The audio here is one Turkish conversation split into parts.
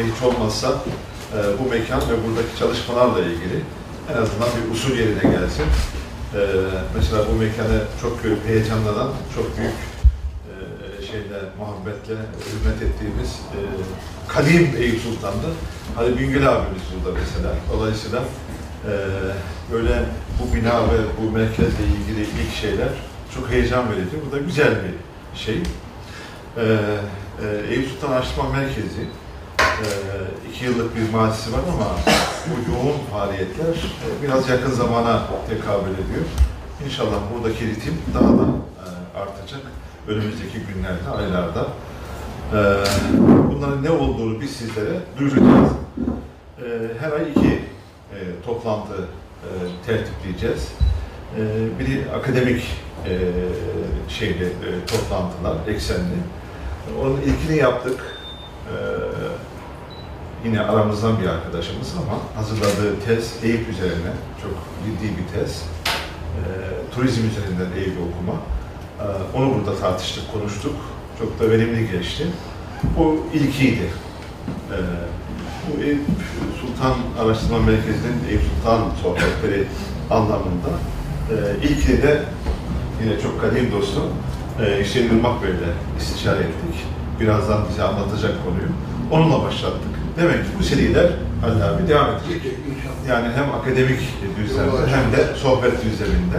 cümle hiç olmazsa e, bu mekan ve buradaki çalışmalarla ilgili en azından bir usul yerine gelsin. E, mesela bu mekanı çok büyük heyecanlanan, çok büyük e, şeyle, muhabbetle hürmet ettiğimiz e, Kadim Eyüp Sultan'dı. Hadi Bingöl abimiz burada mesela. Dolayısıyla e, böyle bu bina ve bu merkezle ilgili ilk şeyler çok heyecan verici. Bu da güzel bir şey. E, e, Eyüp Sultan Araştırma Merkezi e, iki yıllık bir mazisi var ama bu yoğun faaliyetler e, biraz yakın zamana tekabül ediyor. İnşallah buradaki ritim daha da e, artacak önümüzdeki günlerde, aylarda. E, bunların ne olduğunu biz sizlere duyuracağız. E, her ay iki e, toplantı e, tertipleyeceğiz. Biri akademik e, şeyde toplantılar, eksenli. Onun ilkini yaptık. E, yine aramızdan bir arkadaşımız ama hazırladığı tez Eyüp üzerine çok ciddi bir tez. E, turizm üzerinden Eyüp okuma. E, onu burada tartıştık, konuştuk. Çok da verimli geçti. Bu ilkiydi. E, bu Eyüp Sultan Araştırma Merkezi'nin Eyüp Sultan sohbetleri anlamında e, ilkini de yine çok kadim dostum e, Hüseyin Irmak Bey'le istişare ettik. Birazdan bize anlatacak konuyu. Onunla başlattık. Demek ki bu seriler Halil abi devam edecek. Yani hem akademik düzlemde hem de sohbet düzleminde.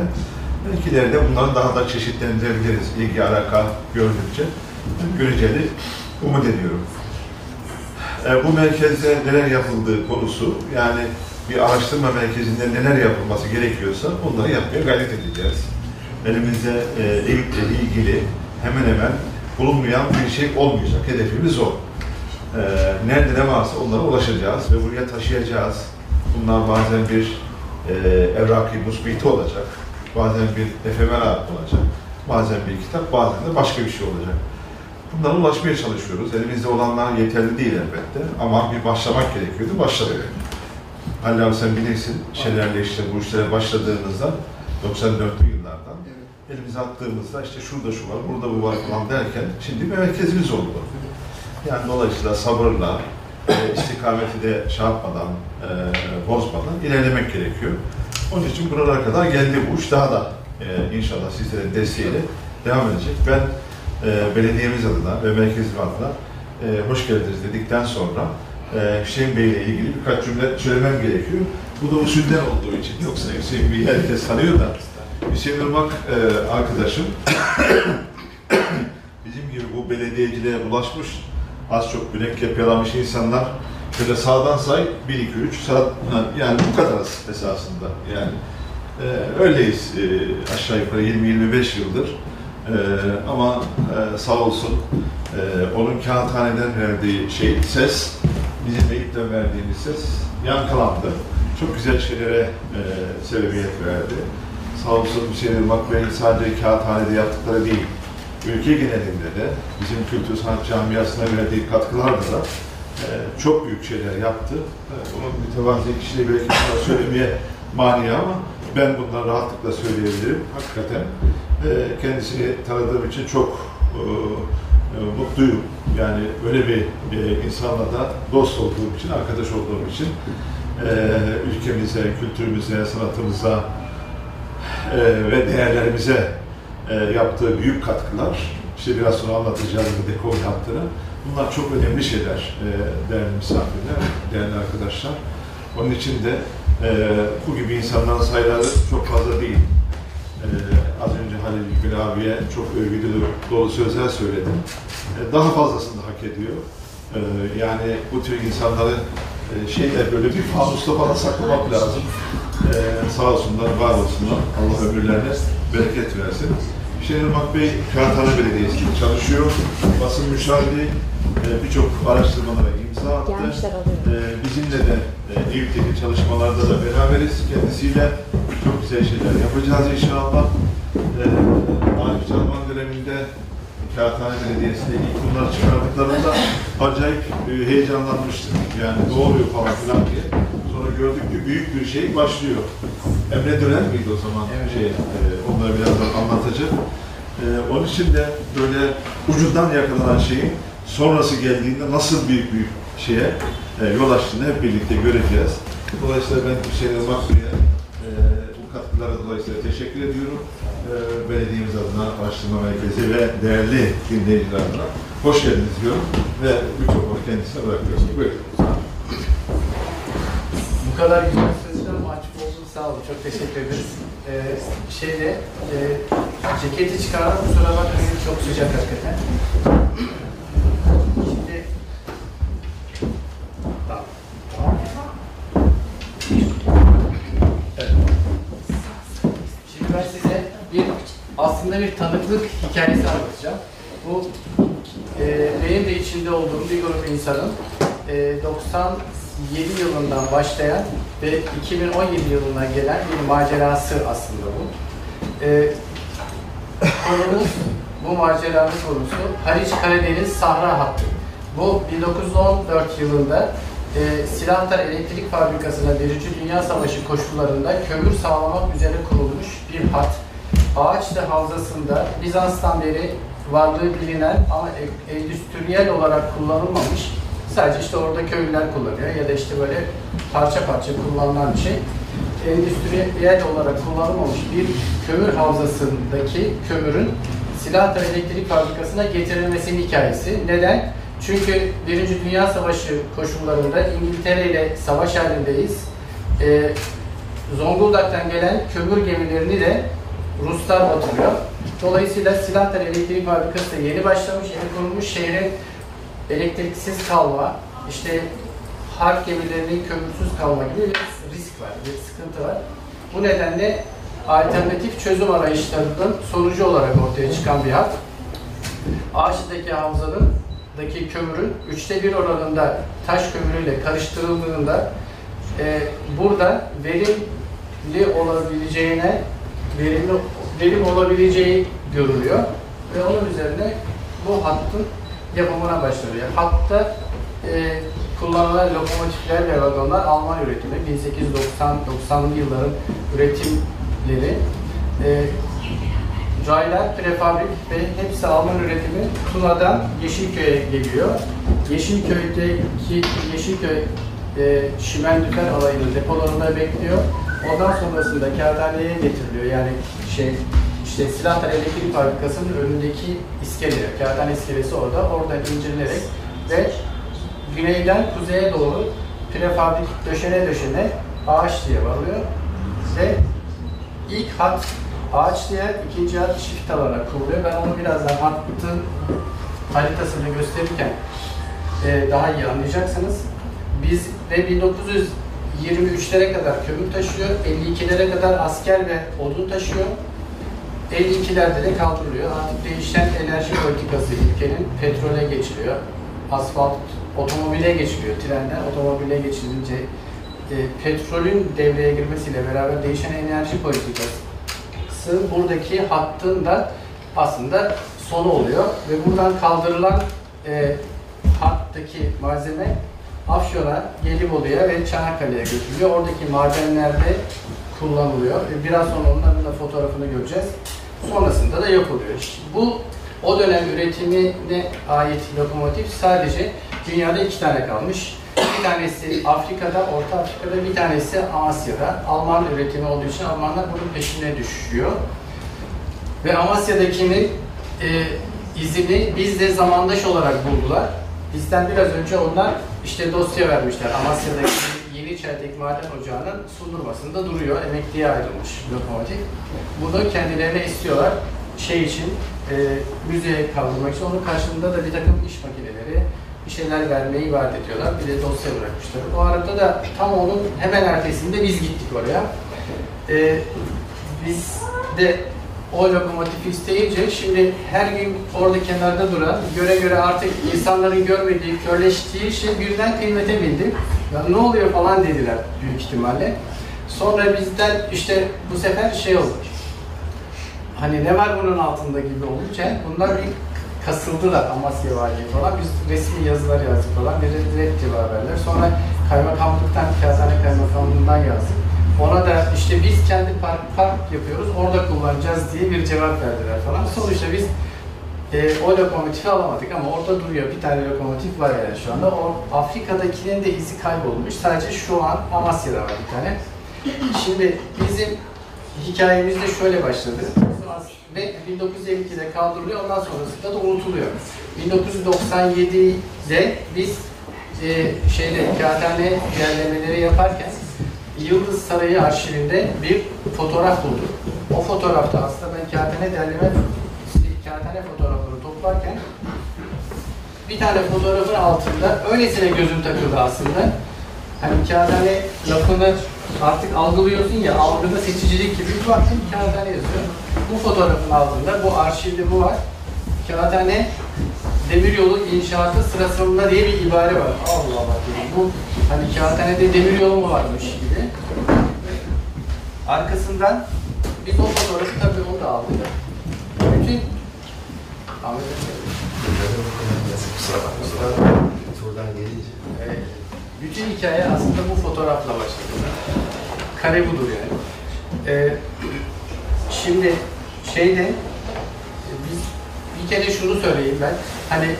Belki ileride bunları daha da çeşitlendirebiliriz ilgi alaka gördükçe. Göreceğini umut ediyorum. E, bu merkezde neler yapıldığı konusu, yani bir araştırma merkezinde neler yapılması gerekiyorsa onları yapmaya gayret edeceğiz. Elimizde e, ilgili hemen hemen bulunmayan bir şey olmayacak. Hedefimiz o. E, nerede ne varsa onlara ulaşacağız ve buraya taşıyacağız. Bunlar bazen bir e, evrak-ı musbiti olacak, bazen bir efemera olacak, bazen bir kitap, bazen de başka bir şey olacak. Bunlara ulaşmaya çalışıyoruz. Elimizde olanlar yeterli değil elbette ama bir başlamak gerekiyordu. Başladık. Halil abi sen bilirsin, şeylerle işte bu işlere başladığımızda 94'lü yıllardan elimize attığımızda işte şurada şu var, burada bu var falan derken şimdi bir merkezimiz oldu. Yani dolayısıyla sabırla, e, istikameti de şey e, bozmadan ilerlemek gerekiyor. Onun için buralara kadar geldi bu iş. Daha da e, inşallah sizlerin desteğiyle devam edecek. Ben belediyemiz adına ve merkezim adına hoş geldiniz dedikten sonra e, Hüseyin Bey ile ilgili birkaç cümle söylemem gerekiyor. Bu da usulden olduğu için. Yoksa Hüseyin Bey'i herkes tanıyor da. Hüseyin Irmak e, arkadaşım bizim gibi bu belediyeciliğe ulaşmış az çok mürekkep yalamış insanlar şöyle sağdan say 1 2 3 sağ yani bu kadarız esasında yani e, öyleyiz e, aşağı yukarı 20 25 yıldır e, ama e, sağ olsun e, onun kağıthaneden verdiği şey ses bizim Eyüp'ten verdiğimiz ses yankılandı. Çok güzel şeylere e, sebebiyet verdi. Sağ olsun Hüseyin Irmak Bey sadece kağıthanede yaptıkları değil, ülke genelinde de bizim kültür sanat camiasına verdiği katkılarla da e, çok büyük şeyler yaptı. E, onun mütevazi kişiliği belki bunları söylemeye mani ama ben bunları rahatlıkla söyleyebilirim. Hakikaten e, kendisini tanıdığım için çok e, e, mutluyum. Yani öyle bir e, insanla da dost olduğum için, arkadaş olduğum için e, ülkemize, kültürümüze, sanatımıza e, ve değerlerimize e, yaptığı büyük katkılar, işte biraz sonra anlatacağım bir dekor yaptığını, bunlar çok önemli şeyler e, değerli misafirler, değerli arkadaşlar. Onun için de e, bu gibi insanların sayıları çok fazla değil. Az önce Halil Gül abiye çok övgülü dolu sözler söyledim. Daha fazlasını hak ediyor. Yani bu tür insanları şeyler böyle bir fanusta falan saklamak lazım. E, sağ olsunlar, var olsunlar. Allah ömürlerine bereket versin. Hüseyin Irmak Bey Kağıthane Belediyesi'nde çalışıyor. Basın müşaviri, e, birçok araştırmalara imza attı. E, bizimle de e, çalışmalarda da beraberiz. Kendisiyle çok güzel şeyler yapacağız inşallah. E, Arif Çalman döneminde Kağıthane Belediyesi'nde ilk bunları çıkardıklarında acayip e, heyecanlanmıştık. Yani ne oluyor falan filan diye. Gördük ki büyük bir şey başlıyor. Emre Döner miydi o zaman? Şey, e, onları birazdan anlatacak. Ee, onun için de böyle ucundan yakalanan şeyin sonrası geldiğinde nasıl büyük büyük şeye e, yol açtığını hep birlikte göreceğiz. Dolayısıyla ben Hüseyin Bey'e e, bu katkılara dolayısıyla teşekkür ediyorum. E, belediyemiz adına, araştırma merkezi ve değerli dinleyiciler adına hoş geldiniz diyorum ve mikrofonu kendisine bırakıyorum. Buyurun. Kadar güzel sözler mahcup oldum. Sağ olun. Çok teşekkür ederiz. Ee, şeyde, e, ceketi çıkardım. Kusura bakmayın. Çok sıcak hakikaten. Şimdi Tamam. Evet. Şimdi ben size bir aslında bir tanıklık hikayesi anlatacağım. Bu e, benim de içinde olduğum bir grup insanın e, 97 yılından başlayan ve 2017 yılına gelen bir macerası aslında bu. E, konumuz, bu maceranın konusu Haliç Karadeniz Sahra Hattı. Bu 1914 yılında e, Silahtar Elektrik Fabrikası'na Birinci Dünya Savaşı koşullarında kömür sağlamak üzere kurulmuş bir hat. Ağaçlı Havzası'nda Bizans'tan beri varlığı bilinen ama e- endüstriyel olarak kullanılmamış, sadece işte orada köylüler kullanıyor ya da işte böyle parça parça kullanılan bir şey. Endüstriyel olarak kullanılmamış bir kömür havzasındaki kömürün Silahtar Elektrik Fabrikası'na getirilmesinin hikayesi. Neden? Çünkü Birinci Dünya Savaşı koşullarında İngiltere ile savaş halindeyiz. Ee, Zonguldak'tan gelen kömür gemilerini de Ruslar batırıyor. Dolayısıyla Silahtar Elektrik Fabrikası da yeni başlamış, yeni kurulmuş şehrin elektriksiz kalma, işte harp gemilerinin kömürsüz kalma gibi bir risk var, bir sıkıntı var. Bu nedenle alternatif çözüm arayışlarının sonucu olarak ortaya çıkan bir hat. Ağaçlı'daki havzanın daki kömürün üçte bir oranında taş kömürüyle karıştırıldığında e, burada verimli olabileceğine verimli verim olabileceği görülüyor ve onun üzerine bu hattın yapımına başlanıyor. Hatta e, kullanılan lokomotifler ve vagonlar Alman üretimi 1890-90'lı yılların üretimleri. E, Raylar, prefabrik ve hepsi Alman üretimi Tuna'dan Yeşilköy'e geliyor. Yeşilköy'deki Yeşilköy e, Şimendüfer alayının depolarında bekliyor. Ondan sonrasında kağıthaneye getiriliyor. Yani şey işte Silahtar Elektrik Fabrikası'nın önündeki iskele, kağıthane iskelesi orada. Oradan incirilerek ve güneyden kuzeye doğru prefabrik döşene döşene ağaç diye varılıyor. Ve ilk hat Ağaçlı'ya, ikinci hat çift alana kuruluyor. Ben onu birazdan hattın haritasını gösterirken e, daha iyi anlayacaksınız. Biz ve 1923'lere kadar kömür taşıyor, 52'lere kadar asker ve odun taşıyor. 52'lerde de kaldırılıyor. Artık değişen enerji politikası ülkenin petrole geçiliyor. Asfalt otomobile geçiliyor. Trenden otomobile geçilince e, petrolün devreye girmesiyle beraber değişen enerji politikası buradaki hattın da aslında sonu oluyor ve buradan kaldırılan e, hattaki malzeme Afyon'a, Gelibolu'ya ve Çanakkale'ye götürülüyor. Oradaki madenlerde kullanılıyor. E, Biraz sonra onların da fotoğrafını göreceğiz. Sonrasında da. İşte bu o dönem üretimine ait lokomotif sadece dünyada iki tane kalmış. Bir tanesi Afrika'da, Orta Afrika'da, bir tanesi Amasya'da. Alman üretimi olduğu için Almanlar bunun peşine düşüyor. Ve Amasya'dakinin e, izini biz de zamandaş olarak buldular. Bizden biraz önce onlar işte dosya vermişler. Amasya'daki Yeniçer'deki maden ocağının sundurmasında duruyor. Emekliye ayrılmış lokomotif. Bunu kendilerine istiyorlar. Şey için, e, müzeye kaldırmak için. Onun karşılığında da bir takım iş makineleri, bir şeyler vermeyi vaat ediyorlar. Bir de dosya bırakmışlar. O arada da tam onun hemen ertesinde biz gittik oraya. Ee, biz de o lokomotifi isteyince şimdi her gün orada kenarda duran, göre göre artık insanların görmediği, körleştiği şey birden kıymete bindi. Ya ne oluyor falan dediler büyük ihtimalle. Sonra bizden işte bu sefer şey oldu. Hani ne var bunun altında gibi olunca bunlar bir kasıldılar Amasya Valiliği falan. Biz resmi yazılar yazdık falan. Bir cevap verdiler. Sonra kaymakamlıktan, Kazane Kaymakamlığından yazdık. Ona da işte biz kendi park, park yapıyoruz, orada kullanacağız diye bir cevap verdiler falan. Sonuçta biz e, o lokomotifi alamadık ama orada duruyor. Bir tane lokomotif var yani şu anda. O Afrika'dakinin de izi kaybolmuş. Sadece şu an Amasya'da var bir tane. Şimdi bizim hikayemiz de şöyle başladı. Ve 1952'de kaldırılıyor, ondan sonrasında da unutuluyor. 1997'de biz e, şeyde kağıthane derlemeleri yaparken Yıldız Sarayı arşivinde bir fotoğraf bulduk. O fotoğrafta aslında ben kağıthane derleme toplarken bir tane fotoğrafın altında öylesine gözüm takıldı aslında. Hani kağıthane lafını artık algılıyorsun ya, algıda seçicilik gibi bir baktım kağıthane yazıyor. Bu fotoğrafın altında, bu arşivde bu var. Kağıthane demiryolu inşaatı sırasında diye bir ibare var. Allah Allah dedim. Bu hani kağıthanede demiryolu mu varmış gibi. Arkasından biz o fotoğrafı tabii onu da aldık. Bütün Evet. Bütün hikaye aslında bu fotoğrafla başladı. Kare budur yani. Ee, şimdi şeyde biz bir kere şunu söyleyeyim ben. Hani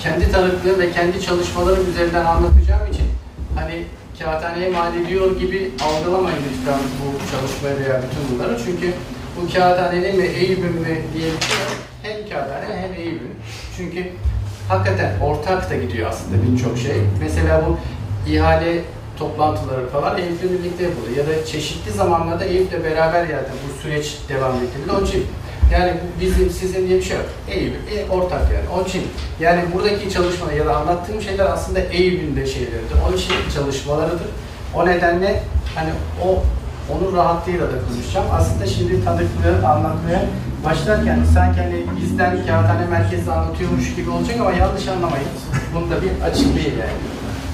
kendi tanıklığım ve kendi çalışmalarım üzerinden anlatacağım için hani kağıthaneye mal ediyor gibi algılamayın lütfen bu çalışmayı veya bütün bunları. Çünkü bu kağıthanenin mi Eyüp'ün mü diye bir şey. Hem kağıthane hem Eyüp'ün. Çünkü hakikaten ortak da gidiyor aslında birçok şey. Mesela bu ihale toplantıları falan Eyüp'le birlikte yapılıyor. Ya da çeşitli zamanlarda Eyüp'le beraber yani bu süreç devam ettiriliyor. Onun için yani bizim sizin diye bir şey yok. Eyüp e, ortak yani. Onun için yani buradaki çalışmalar ya da anlattığım şeyler aslında Eyüp'ün de şeyleridir. Onun için çalışmalarıdır. O nedenle hani o onun rahatlığıyla da konuşacağım. Aslında şimdi tanıklığı anlatmaya başlarken sanki hani bizden kağıthane merkezde anlatıyormuş gibi olacak ama yanlış anlamayın. Bunu da bir açıklayayım yani.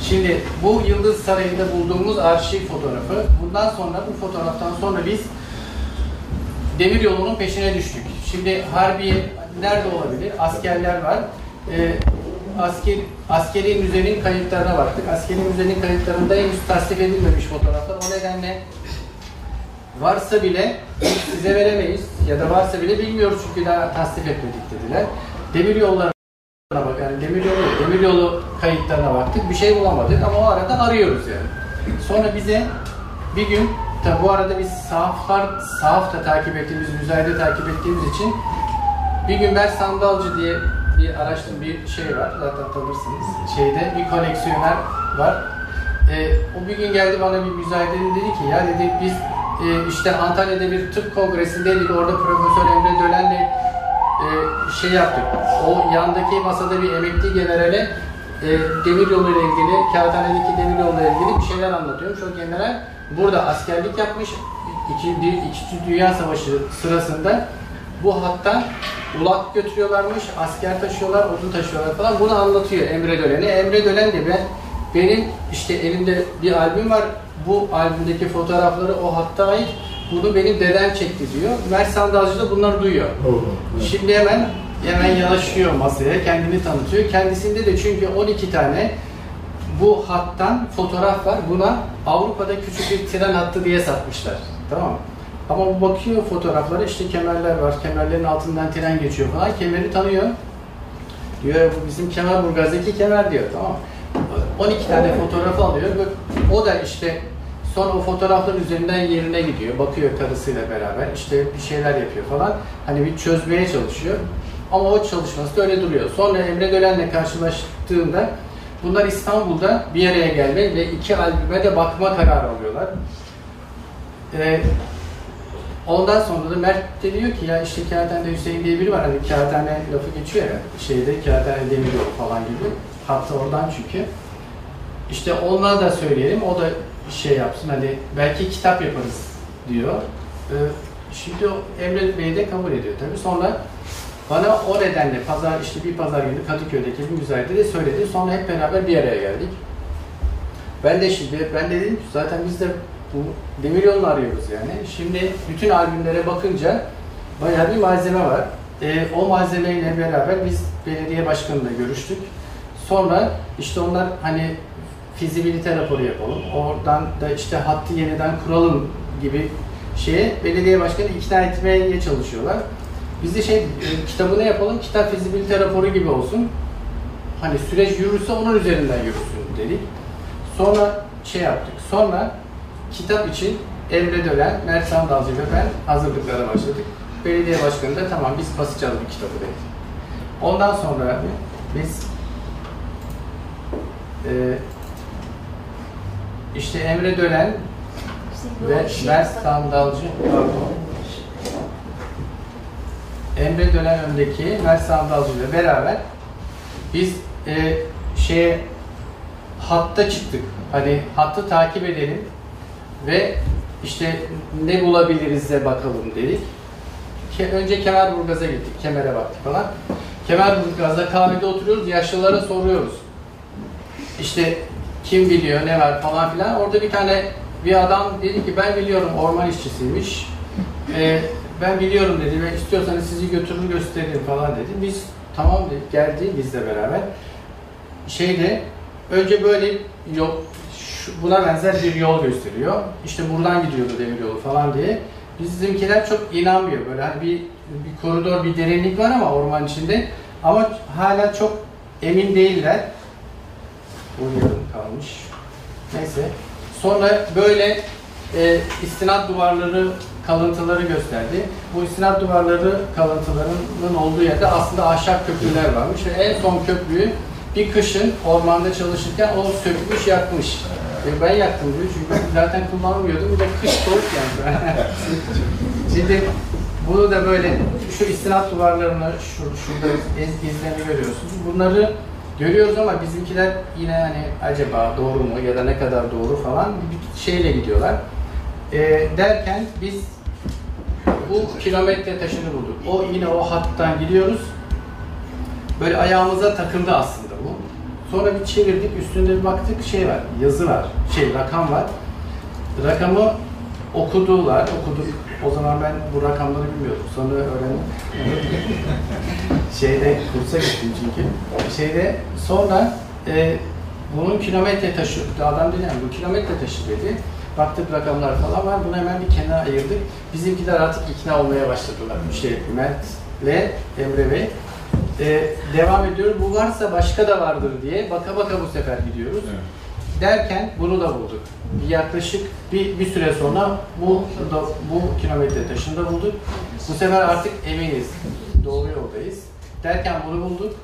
Şimdi bu Yıldız Sarayı'nda bulduğumuz arşiv fotoğrafı. Bundan sonra bu fotoğraftan sonra biz demir yolunun peşine düştük. Şimdi Harbiye nerede olabilir? Askerler var. Ee, asker, askeri müzenin kayıtlarına baktık. Askeri müzenin kayıtlarında henüz tasdik edilmemiş fotoğraflar. O nedenle varsa bile size veremeyiz ya da varsa bile bilmiyoruz çünkü daha tasdik etmedik dediler. Demir yollarına bak yani demir yolu, demir yolu kayıtlarına baktık. Bir şey bulamadık ama o arada arıyoruz yani. Sonra bize bir gün tabi bu arada biz sahaflar, sahaf takip ettiğimiz, müzayede takip ettiğimiz için bir gün ben sandalcı diye bir araştırma bir şey var zaten tanırsınız. Şeyde bir koleksiyoner var. Ee, o bir gün geldi bana bir müzayedenin dedi ki ya dedi biz e, işte Antalya'da bir tıp kongresindeydik orada Profesör Emre Dölen'le e, şey yaptık. O yandaki masada bir emekli generale e, demir yolu ile ilgili, kağıthanedeki demir yolu ile ilgili bir şeyler anlatıyormuş. O general burada askerlik yapmış. İki, bir, İkinci Dünya Savaşı sırasında bu hattan ulak götürüyorlarmış, asker taşıyorlar, odun taşıyorlar falan. Bunu anlatıyor Emre Dölen'e. Emre Dölen de ben, benim işte elimde bir albüm var. Bu albümdeki fotoğrafları o hatta ait. Bunu benim dedem çekti diyor. Mert Sandalcı da bunları duyuyor. Şimdi hemen hemen yanaşıyor masaya, kendini tanıtıyor. Kendisinde de çünkü 12 tane bu hattan fotoğraf var. Buna Avrupa'da küçük bir tren hattı diye satmışlar. Tamam mı? Ama bu bakıyor fotoğraflara işte kemerler var. Kemerlerin altından tren geçiyor falan. Kemeri tanıyor. Diyor bu bizim Kemerburgaz'daki kemer diyor. Tamam mı? 12 tane fotoğrafı alıyor ve o da işte Sonra o fotoğrafların üzerinden yerine gidiyor. Bakıyor karısıyla beraber. işte bir şeyler yapıyor falan. Hani bir çözmeye çalışıyor. Ama o çalışması da öyle duruyor. Sonra Emre Dölen'le karşılaştığında bunlar İstanbul'da bir araya gelme ve iki albüme de bakma kararı alıyorlar. Ee, ondan sonra da Mert de diyor ki ya işte Kağıthane Hüseyin diye biri var. Hani Kağıthane lafı geçiyor ya şeyde Kağıthane Demiryolu falan gibi. Hatta oradan çünkü. İşte onlara da söyleyelim. O da şey yapsın hani belki kitap yaparız diyor. Ee, şimdi o Emre Bey de kabul ediyor tabii. Sonra bana o nedenle pazar işte bir pazar günü Kadıköy'deki bir müzayede de söyledi. Sonra hep beraber bir araya geldik. Ben de şimdi ben de dedim zaten biz de bu demir yolunu arıyoruz yani. Şimdi bütün albümlere bakınca bayağı bir malzeme var. Ee, o malzemeyle beraber biz belediye başkanıyla görüştük. Sonra işte onlar hani fizibilite raporu yapalım. Oradan da işte hattı yeniden kuralım gibi şeye belediye başkanı ikna etmeye çalışıyorlar. Biz de şey e, kitabını yapalım, kitap fizibilite raporu gibi olsun. Hani süreç yürürse onun üzerinden yürüsün dedik. Sonra şey yaptık. Sonra kitap için Emre Dölen, Mert Sandalcı ve ben hazırlıklara başladık. Belediye başkanı da tamam biz basacağız bu kitabı dedi. Ondan sonra biz e, işte Emre Dölen ve Mert Sandalcı pardon. Emre Dölen öndeki Mert Sandalcı ile beraber biz e, şeye hatta çıktık. Hani hattı takip edelim ve işte ne bulabiliriz de bakalım dedik. Ke- önce Kemerburgaz'a gittik. Kemer'e baktık falan. Kemerburgaz'da kahvede oturuyoruz. Yaşlılara soruyoruz. İşte kim biliyor ne var falan filan. Orada bir tane bir adam dedi ki ben biliyorum orman işçisiymiş. Ee, ben biliyorum dedi ve istiyorsanız sizi götürür gösteririm falan dedi. Biz tamam dedik geldi bizle beraber. Şeyde önce böyle yol şu- buna benzer bir yol gösteriyor. İşte buradan gidiyordu demir yolu falan diye. Bizimkiler çok inanmıyor. Böyle hani bir, bir koridor, bir derinlik var ama orman içinde. Ama hala çok emin değiller. Yarım kalmış. Neyse. Sonra böyle e, istinat duvarları kalıntıları gösterdi. Bu istinat duvarları kalıntılarının olduğu yerde aslında ahşap köprüler varmış ve en son köprüyü bir kışın ormanda çalışırken o sökmüş yakmış. E, ben yaktım diyor çünkü zaten kullanmıyordum. Bir de kış soğuk yani. Şimdi bunu da böyle şu istinat duvarlarını şu, şurada iz, izlerini görüyorsunuz. Bunları görüyoruz ama bizimkiler yine hani acaba doğru mu ya da ne kadar doğru falan bir şeyle gidiyorlar. E, derken biz bu kilometre taşını bulduk. O yine o hattan gidiyoruz. Böyle ayağımıza takıldı aslında bu. Sonra bir çevirdik, üstünde bir baktık şey var, yazı var, şey rakam var. Rakamı okudular, okuduk. O zaman ben bu rakamları bilmiyordum. Sonra öğrendim. Şeyde kursa gittim çünkü. Şeyde sonra e, bunun kilometre taşı, adam dedi yani bu kilometre taşı dedi. Baktık rakamlar falan var. Bunu hemen bir kenara ayırdık. Bizimkiler artık ikna olmaya başladılar. Şey, Mert'le Emre Bey. Ee, devam ediyoruz. Bu varsa başka da vardır diye baka baka bu sefer gidiyoruz. Derken bunu da bulduk. Yaklaşık bir, bir süre sonra bu da, bu kilometre taşında bulduk. Bu sefer artık eminiz. Doğru yoldayız. Derken bunu bulduk.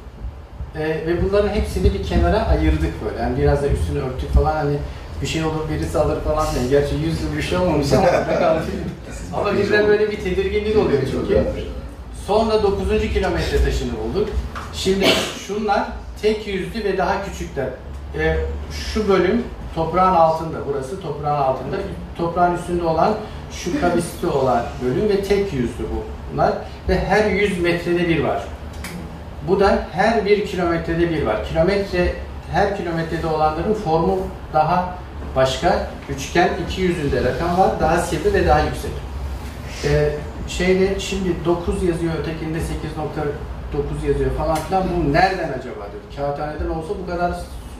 Ee, ve bunların hepsini bir kenara ayırdık böyle. Yani biraz da üstünü örttük falan hani bir şey olur birisi alır falan diye. Gerçi yüz yıl bir şey olmamış ama. Ama birden böyle bir tedirginlik oluyor çünkü. Sonra 9. kilometre taşını bulduk. Şimdi şunlar tek yüzlü ve daha küçükler. Ee, şu bölüm toprağın altında, burası toprağın altında. Toprağın üstünde olan şu kavisti olan bölüm ve tek yüzlü bunlar. Ve her 100 metrede bir var. Bu da her bir kilometrede bir var. Kilometre, her kilometrede olanların formu daha başka. Üçgen iki yüzünde rakam var. Daha sivri ve daha yüksek. Ee, şeyde şimdi 9 yazıyor, ötekinde 8.9 yazıyor falan filan. Bu nereden acaba dedi. Kağıthaneden olsa bu kadar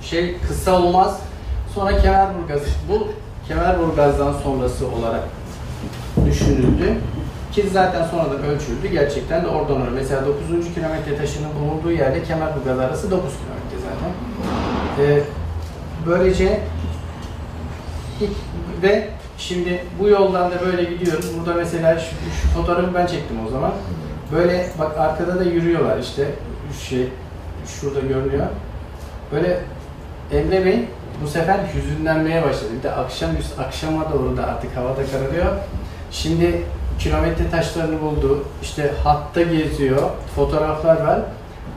şey kısa olmaz. Sonra Kemerburgaz, bu Kemerburgaz'dan sonrası olarak düşünüldü. Ki zaten sonradan ölçüldü. Gerçekten de oradan oraya. Mesela 9. kilometre taşının bulunduğu yerde Kemerburgaz arası 9 kilometre zaten. Ee, böylece ve şimdi bu yoldan da böyle gidiyoruz. Burada mesela şu, şu fotoğrafı ben çektim o zaman. Böyle bak arkada da yürüyorlar işte. Şey şurada görünüyor. Böyle Emre Bey bu sefer hüzünlenmeye başladı. Bir de akşam akşama doğru da artık havada kararıyor. Şimdi kilometre taşlarını buldu. İşte hatta geziyor. Fotoğraflar var.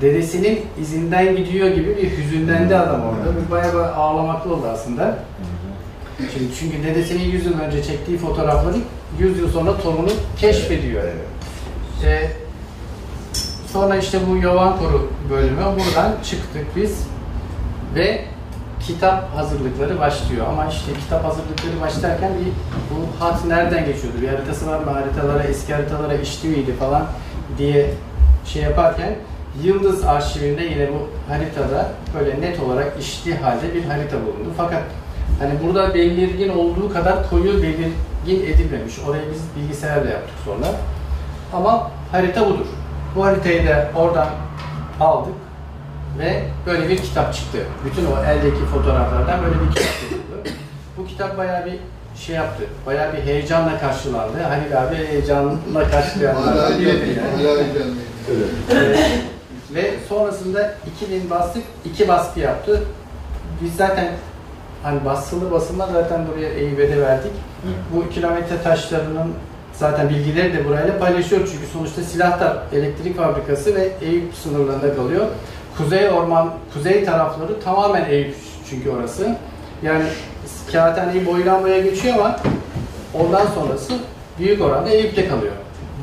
Dedesinin izinden gidiyor gibi bir hüzünlendi adam orada. Bir bayağı bayağı ağlamaklı oldu aslında. Şimdi çünkü dedesinin 100 yıl önce çektiği fotoğrafları 100 yıl sonra torunu keşfediyor. Ee, sonra işte bu Yovan Koru bölümü buradan çıktık biz ve kitap hazırlıkları başlıyor. Ama işte kitap hazırlıkları başlarken bir bu hat nereden geçiyordu? Bir haritası var mı? Haritalara, eski haritalara işti miydi falan diye şey yaparken Yıldız arşivinde yine bu haritada böyle net olarak işli halde bir harita bulundu. Fakat hani burada belirgin olduğu kadar koyu belirgin edilmemiş. Orayı biz bilgisayarla yaptık sonra. Ama harita budur. Bu haritayı da oradan aldık ve böyle bir kitap çıktı. Bütün o eldeki fotoğraflardan böyle bir kitap çıktı. Bu kitap bayağı bir şey yaptı. Bayağı bir heyecanla karşılandı. Halil abi heyecanla yani. Ee, ve sonrasında 2000 bastık, iki baskı yaptı. Biz zaten hani basılı basılma zaten buraya EYB'de verdik. Bu kilometre taşlarının zaten bilgileri de burayla paylaşıyor çünkü sonuçta Silahtar Elektrik Fabrikası ve Eyüp sınırlarında kalıyor. Kuzey orman, kuzey tarafları tamamen Eyüp çünkü orası. Yani Kağıthane'yi boylanmaya geçiyor ama ondan sonrası büyük oranda Eyüp'te kalıyor.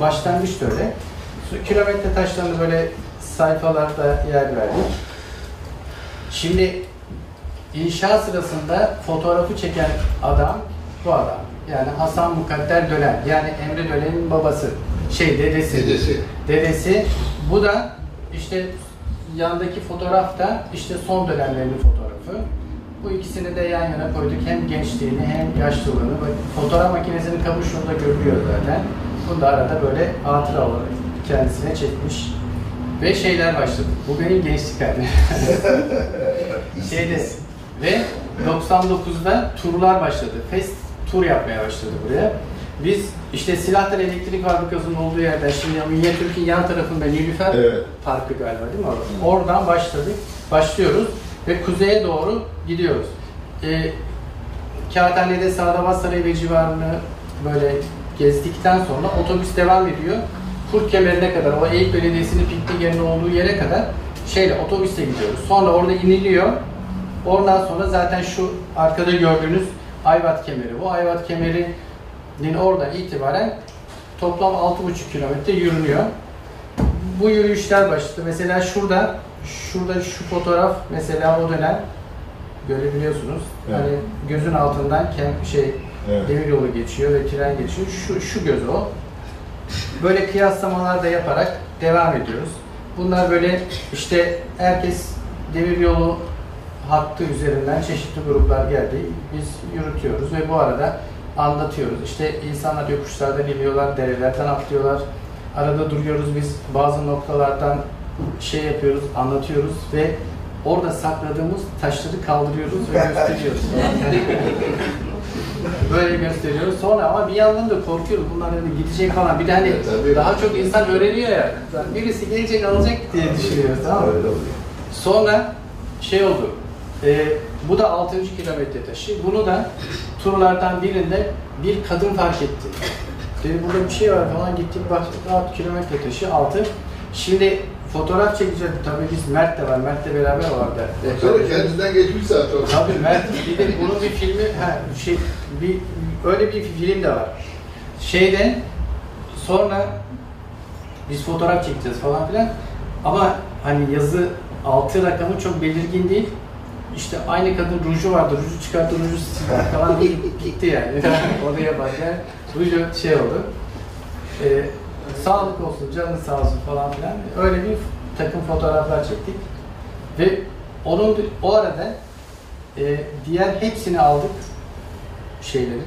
Başlangıç öyle. Kilometre taşlarını böyle sayfalarda yer verdik. Şimdi inşaat sırasında fotoğrafı çeken adam bu adam. Yani Hasan Mukadder Dölen. Yani Emre Dölen'in babası. Şey dedesi. Dedesi. Dedesi. Bu da işte yandaki fotoğraf da işte son dönemlerinin fotoğrafı. Bu ikisini de yan yana koyduk. Hem gençliğini hem yaşlılığını. Fotoğraf makinesinin kabı şurada görülüyor zaten. Bunu da arada böyle hatıra olarak kendisine çekmiş. Ve şeyler başladı. Bu benim gençlik halim. Şeyde ve 99'da turlar başladı. Fest tur yapmaya başladı buraya. Biz işte Silahlar Elektrik Fabrikası'nın olduğu yerden şimdi Minyatürk'ün yan tarafında Nilüfer Evet. Parkı galiba değil mi orada? Oradan başladık. Başlıyoruz ve kuzeye doğru gidiyoruz. Ee, Kağıthane'de Sağdabat Sarayı ve civarını böyle gezdikten sonra otobüs devam ediyor. Kurt kemerine kadar, o Eyüp Belediyesi'nin piknik yerinin olduğu yere kadar şeyle otobüsle gidiyoruz. Sonra orada iniliyor. Oradan sonra zaten şu arkada gördüğünüz Ayvat kemeri. Bu Ayvat kemerinin oradan itibaren toplam 6,5 kilometre yürünüyor. Bu yürüyüşler başladı. Mesela şurada, şurada şu fotoğraf mesela o dönem görebiliyorsunuz. Evet. Hani gözün altından kem şey Evet. demir yolu geçiyor ve tren geçiyor. Şu, şu göz o. Böyle kıyaslamalar da yaparak devam ediyoruz. Bunlar böyle işte herkes demir yolu hattı üzerinden çeşitli gruplar geldi. Biz yürütüyoruz ve bu arada anlatıyoruz. İşte insanlar yokuşlardan iniyorlar, derelerden atlıyorlar. Arada duruyoruz biz bazı noktalardan şey yapıyoruz, anlatıyoruz ve orada sakladığımız taşları kaldırıyoruz ve gösteriyoruz. Böyle gösteriyoruz. Sonra ama bir yandan da korkuyoruz. Bunlar hani gidecek falan. Bir de hani Evet, daha çok insan öğreniyor ya. Birisi gelecek alacak diye düşünüyoruz tamam mı? Sonra şey oldu. e, bu da 6. kilometre taşı. Bunu da turlardan birinde bir kadın fark etti. Dedi burada bir şey var falan gittik baktık 6 kilometre taşı 6. Şimdi fotoğraf çekeceğiz. Tabii biz Mert de var. Mert'le beraber vardı. Sonra kendinden geçmiş zaten. Tabii Mert bir de bunun bir filmi ha şey bir öyle bir film de var. Şeyde sonra biz fotoğraf çekeceğiz falan filan ama hani yazı altı rakamı çok belirgin değil. İşte aynı kadın ruju vardı. Ruju çıkarttı, ruju sildi falan gitti yani. Oraya bak yani. Ruju şey oldu. Ee, sağlık olsun, canın sağ olsun falan filan. Öyle bir takım fotoğraflar çektik. Ve onun o arada e, diğer hepsini aldık şeyleri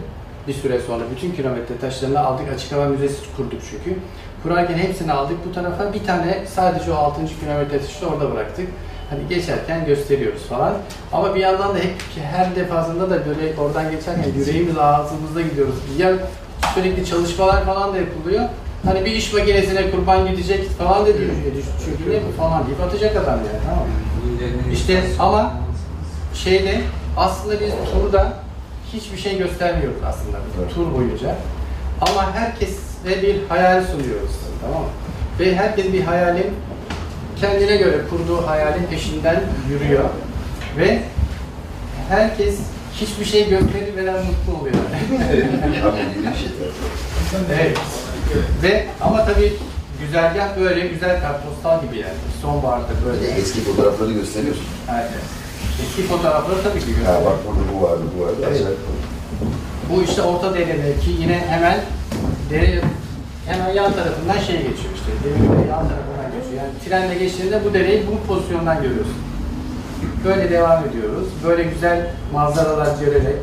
bir süre sonra bütün kilometre taşlarını aldık açık hava müzesi kurduk çünkü. Kurarken hepsini aldık bu tarafa bir tane sadece o 6. kilometre taşı da orada bıraktık. Hani geçerken gösteriyoruz falan. Ama bir yandan da hep her defasında da böyle oradan geçerken yüreğimiz ağzımızda gidiyoruz. Ya sürekli çalışmalar falan da yapılıyor. Hani bir iş makinesine kurban gidecek falan da diyor. Çünkü ne bu falan deyip atacak adam yani tamam mı? İşte ama şeyde aslında biz turda hiçbir şey göstermiyoruz aslında biz tur boyunca. Ama herkese bir hayal sunuyoruz tamam mı? Ve herkes bir hayalin kendine göre kurduğu hayalin peşinden yürüyor. Ve herkes hiçbir şey göstermeden mutlu oluyor. evet. Ve ama tabii güzergah böyle güzel kartpostal gibi yani. Sonbaharda böyle. de eski fotoğrafları gösteriyorsun. Evet. Eski fotoğrafları tabii ki Ha gösteriyor. bak burada bu vardı, bu vardı. Evet. Bu işte orta deredeki yine hemen dere hemen yan tarafından şey geçiyor işte. Demirde yan tarafından trenle geçtiğinde bu dereyi bu pozisyondan görüyorsun. Böyle devam ediyoruz. Böyle güzel manzaralar görerek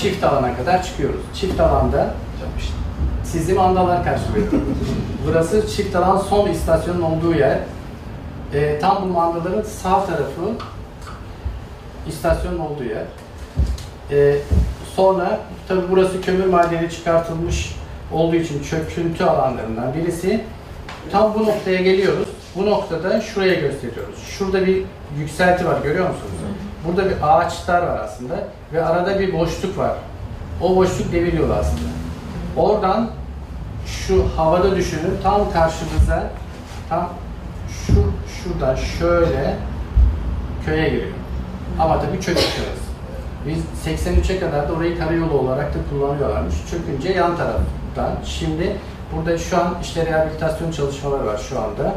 çift alana kadar çıkıyoruz. Çift alanda sizi mandalar karşılıyor. Burası çift alan son istasyonun olduğu yer. Ee, tam bu mandaların sağ tarafı istasyonun olduğu yer. Ee, sonra tabi burası kömür madeni çıkartılmış olduğu için çöküntü alanlarından birisi. Tam bu noktaya geliyoruz. Bu noktada şuraya gösteriyoruz. Şurada bir yükselti var görüyor musunuz? Burada bir ağaçlar var aslında ve arada bir boşluk var. O boşluk devir yolu aslında. Oradan şu havada düşünün tam karşımıza tam şu şuradan şöyle köye giriyor. Ama tabii orası. Biz 83'e kadar da orayı karayolu olarak da kullanıyorlarmış. Çökünce yan taraftan. Şimdi burada şu an işte rehabilitasyon çalışmaları var şu anda.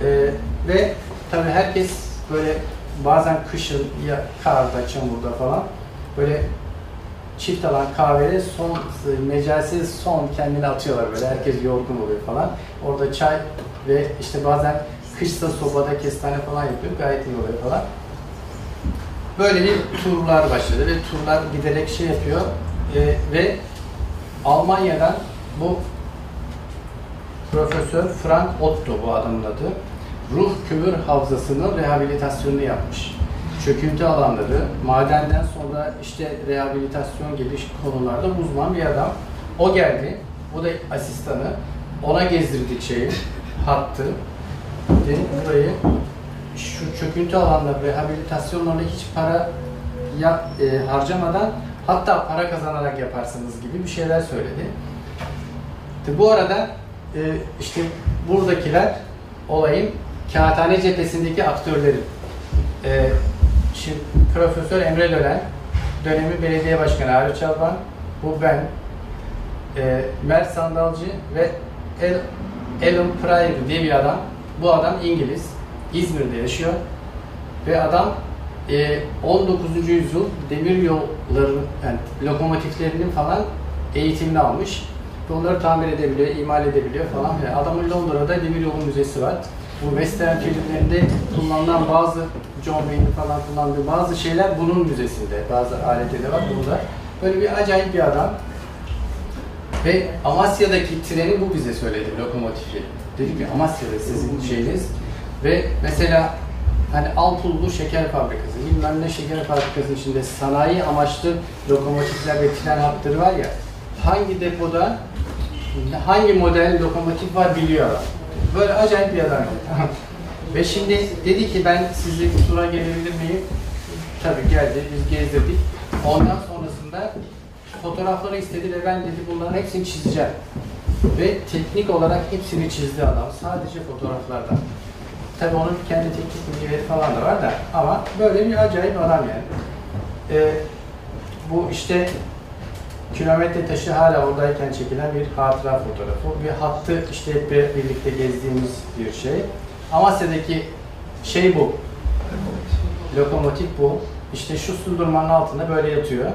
Ee, ve tabii herkes böyle bazen kışın ya karda, çamurda falan böyle çift alan kahveye son mecalsiz son kendini atıyorlar böyle herkes yorgun oluyor falan. Orada çay ve işte bazen kışsa sobada kestane falan yapıyor gayet iyi oluyor falan. Böyle bir turlar başladı ve turlar giderek şey yapıyor Ee, ve Almanya'dan bu Profesör Frank Otto bu adamın adı. Ruh kömür havzasının rehabilitasyonunu yapmış. Çöküntü alanları, madenden sonra işte rehabilitasyon geliş konularda uzman bir adam. O geldi, bu da asistanı. Ona gezdirdik şeyi, hattı. Dedik burayı şu çöküntü alanları, rehabilitasyonlarına hiç para ya, e, harcamadan hatta para kazanarak yaparsınız gibi bir şeyler söyledi. İşte bu arada e, işte buradakiler olayın Kağıthane cephesindeki aktörleri. E, şimdi Profesör Emre Lölen, dönemi belediye başkanı Arif Çalban, bu ben, e, Mert Sandalcı ve El, Alan Pryor diye bir adam. Bu adam İngiliz, İzmir'de yaşıyor ve adam e, 19. yüzyıl demir yolları, yani lokomotiflerinin falan eğitimini almış. Onları tamir edebiliyor, imal edebiliyor falan. Yani adamın Londra'da demir yolu müzesi var. Bu western filmlerinde kullanılan bazı John Wayne'in falan kullandığı bazı şeyler bunun müzesinde. Bazı aletleri var burada. Böyle bir acayip bir adam. Ve Amasya'daki treni bu bize söyledi, lokomotifi. Dedi ki Amasya'da sizin şeyiniz. Ve mesela hani Alpullu şeker fabrikası, bilmem ne şeker fabrikasının içinde sanayi amaçlı lokomotifler ve tren hatları var ya, hangi depoda hangi model lokomotif var biliyor adam. Böyle acayip bir adam. ve şimdi dedi ki ben sizi tura gelebilir miyim? Tabii geldi, biz gezdirdik. Ondan sonrasında fotoğrafları istedi ve ben dedi bunların hepsini çizeceğim. Ve teknik olarak hepsini çizdi adam. Sadece fotoğraflardan. Tabii onun kendi teknik bilgileri falan da var da ama böyle bir acayip adam yani. Ee, bu işte kilometre taşı hala oradayken çekilen bir hatıra fotoğrafı. Bir hattı işte hep birlikte gezdiğimiz bir şey. Amasya'daki şey bu. Lokomotif bu. İşte şu sundurmanın altında böyle yatıyor.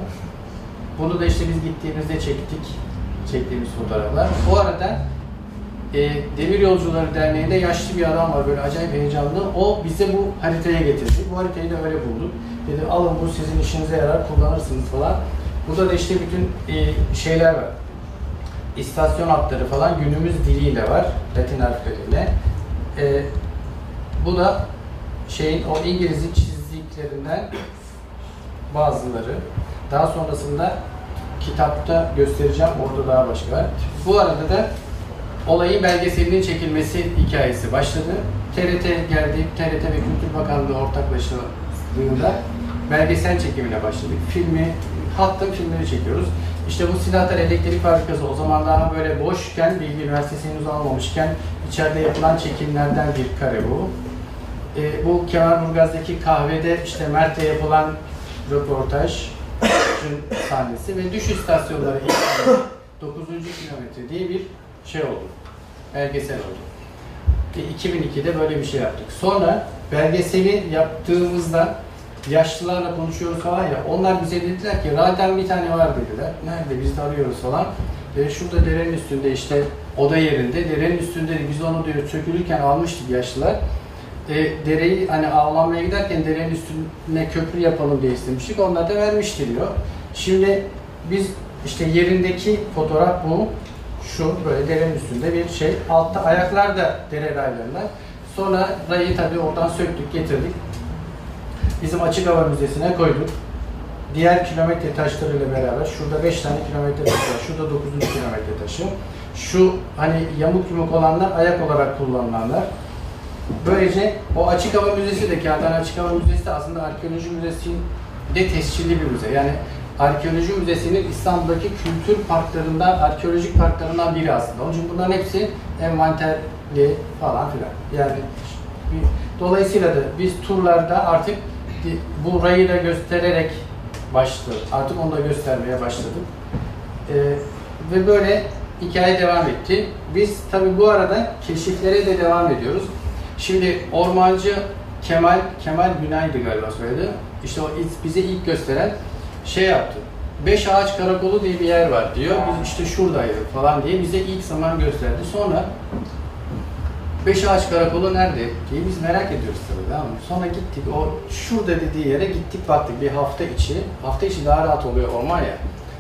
Bunu da işte biz gittiğimizde çektik. Çektiğimiz fotoğraflar. Bu arada e, Demir Yolcuları Derneği'nde yaşlı bir adam var böyle acayip heyecanlı. O bize bu haritaya getirdi. Bu haritayı da öyle bulduk. Dedi alın bu sizin işinize yarar kullanırsınız falan. Burada da işte bütün e, şeyler var. İstasyon hatları falan günümüz diliyle var. Latin harfleriyle. E, bu da şeyin o İngiliz'in çizdiklerinden bazıları. Daha sonrasında kitapta göstereceğim. Orada daha başka var. Bu arada da olayın belgeselinin çekilmesi hikayesi başladı. TRT geldi. TRT ve Kültür Bakanlığı ortaklaştığında belgesel çekimine başladık. Filmi, hattın filmleri çekiyoruz. İşte bu Silahlar Elektrik Fabrikası o zaman daha böyle boşken, Bilgi Üniversitesi henüz almamışken içeride yapılan çekimlerden bir kare bu. E, bu Kemerburgaz'daki kahvede işte Mert'le yapılan röportaj sahnesi ve düş istasyonları 9. kilometre diye bir şey oldu. Belgesel oldu. E, 2002'de böyle bir şey yaptık. Sonra belgeseli yaptığımızda yaşlılarla konuşuyoruz falan ya onlar bize dediler ki radyodan bir tane var dediler. Nerede biz de arıyoruz falan. Ve şurada derenin üstünde işte oda yerinde, derenin üstünde biz onu diyor sökülürken almıştık yaşlılar. E, dereyi hani avlanmaya giderken derenin üstüne köprü yapalım diye istemiştik. Onlar da vermişti diyor. Şimdi biz işte yerindeki fotoğraf bu. Şu böyle derenin üstünde bir şey. Altta ayaklar da dere raylarında. Sonra rayı tabii oradan söktük, getirdik. Bizim açık hava müzesine koyduk. Diğer kilometre taşlarıyla beraber şurada 5 tane kilometre taşı var. Şurada 9. kilometre taşı. Şu hani yamuk yumuk olanlar ayak olarak kullanılanlar. Böylece o açık hava müzesi de Kağıthane Açık Hava Müzesi de aslında arkeoloji müzesi de tescilli bir müze. Yani arkeoloji müzesinin İstanbul'daki kültür parklarından, arkeolojik parklarından biri aslında. Onun için bunların hepsi envanterli falan filan. Yani dolayısıyla da biz turlarda artık bu rayı da göstererek başladık. Artık onu da göstermeye başladık. Ee, ve böyle hikaye devam etti. Biz tabi bu arada keşiflere de devam ediyoruz. Şimdi ormancı Kemal, Kemal Günay'dı galiba söyledi. İşte o bize ilk gösteren şey yaptı. Beş ağaç karakolu diye bir yer var diyor. Biz işte şuradaydık falan diye bize ilk zaman gösterdi. Sonra Beş ağaç karakolu nerede diye biz merak ediyoruz tabii tamam mı? Sonra gittik o şurada dediği yere gittik baktık bir hafta içi. Hafta içi daha rahat oluyor orman ya.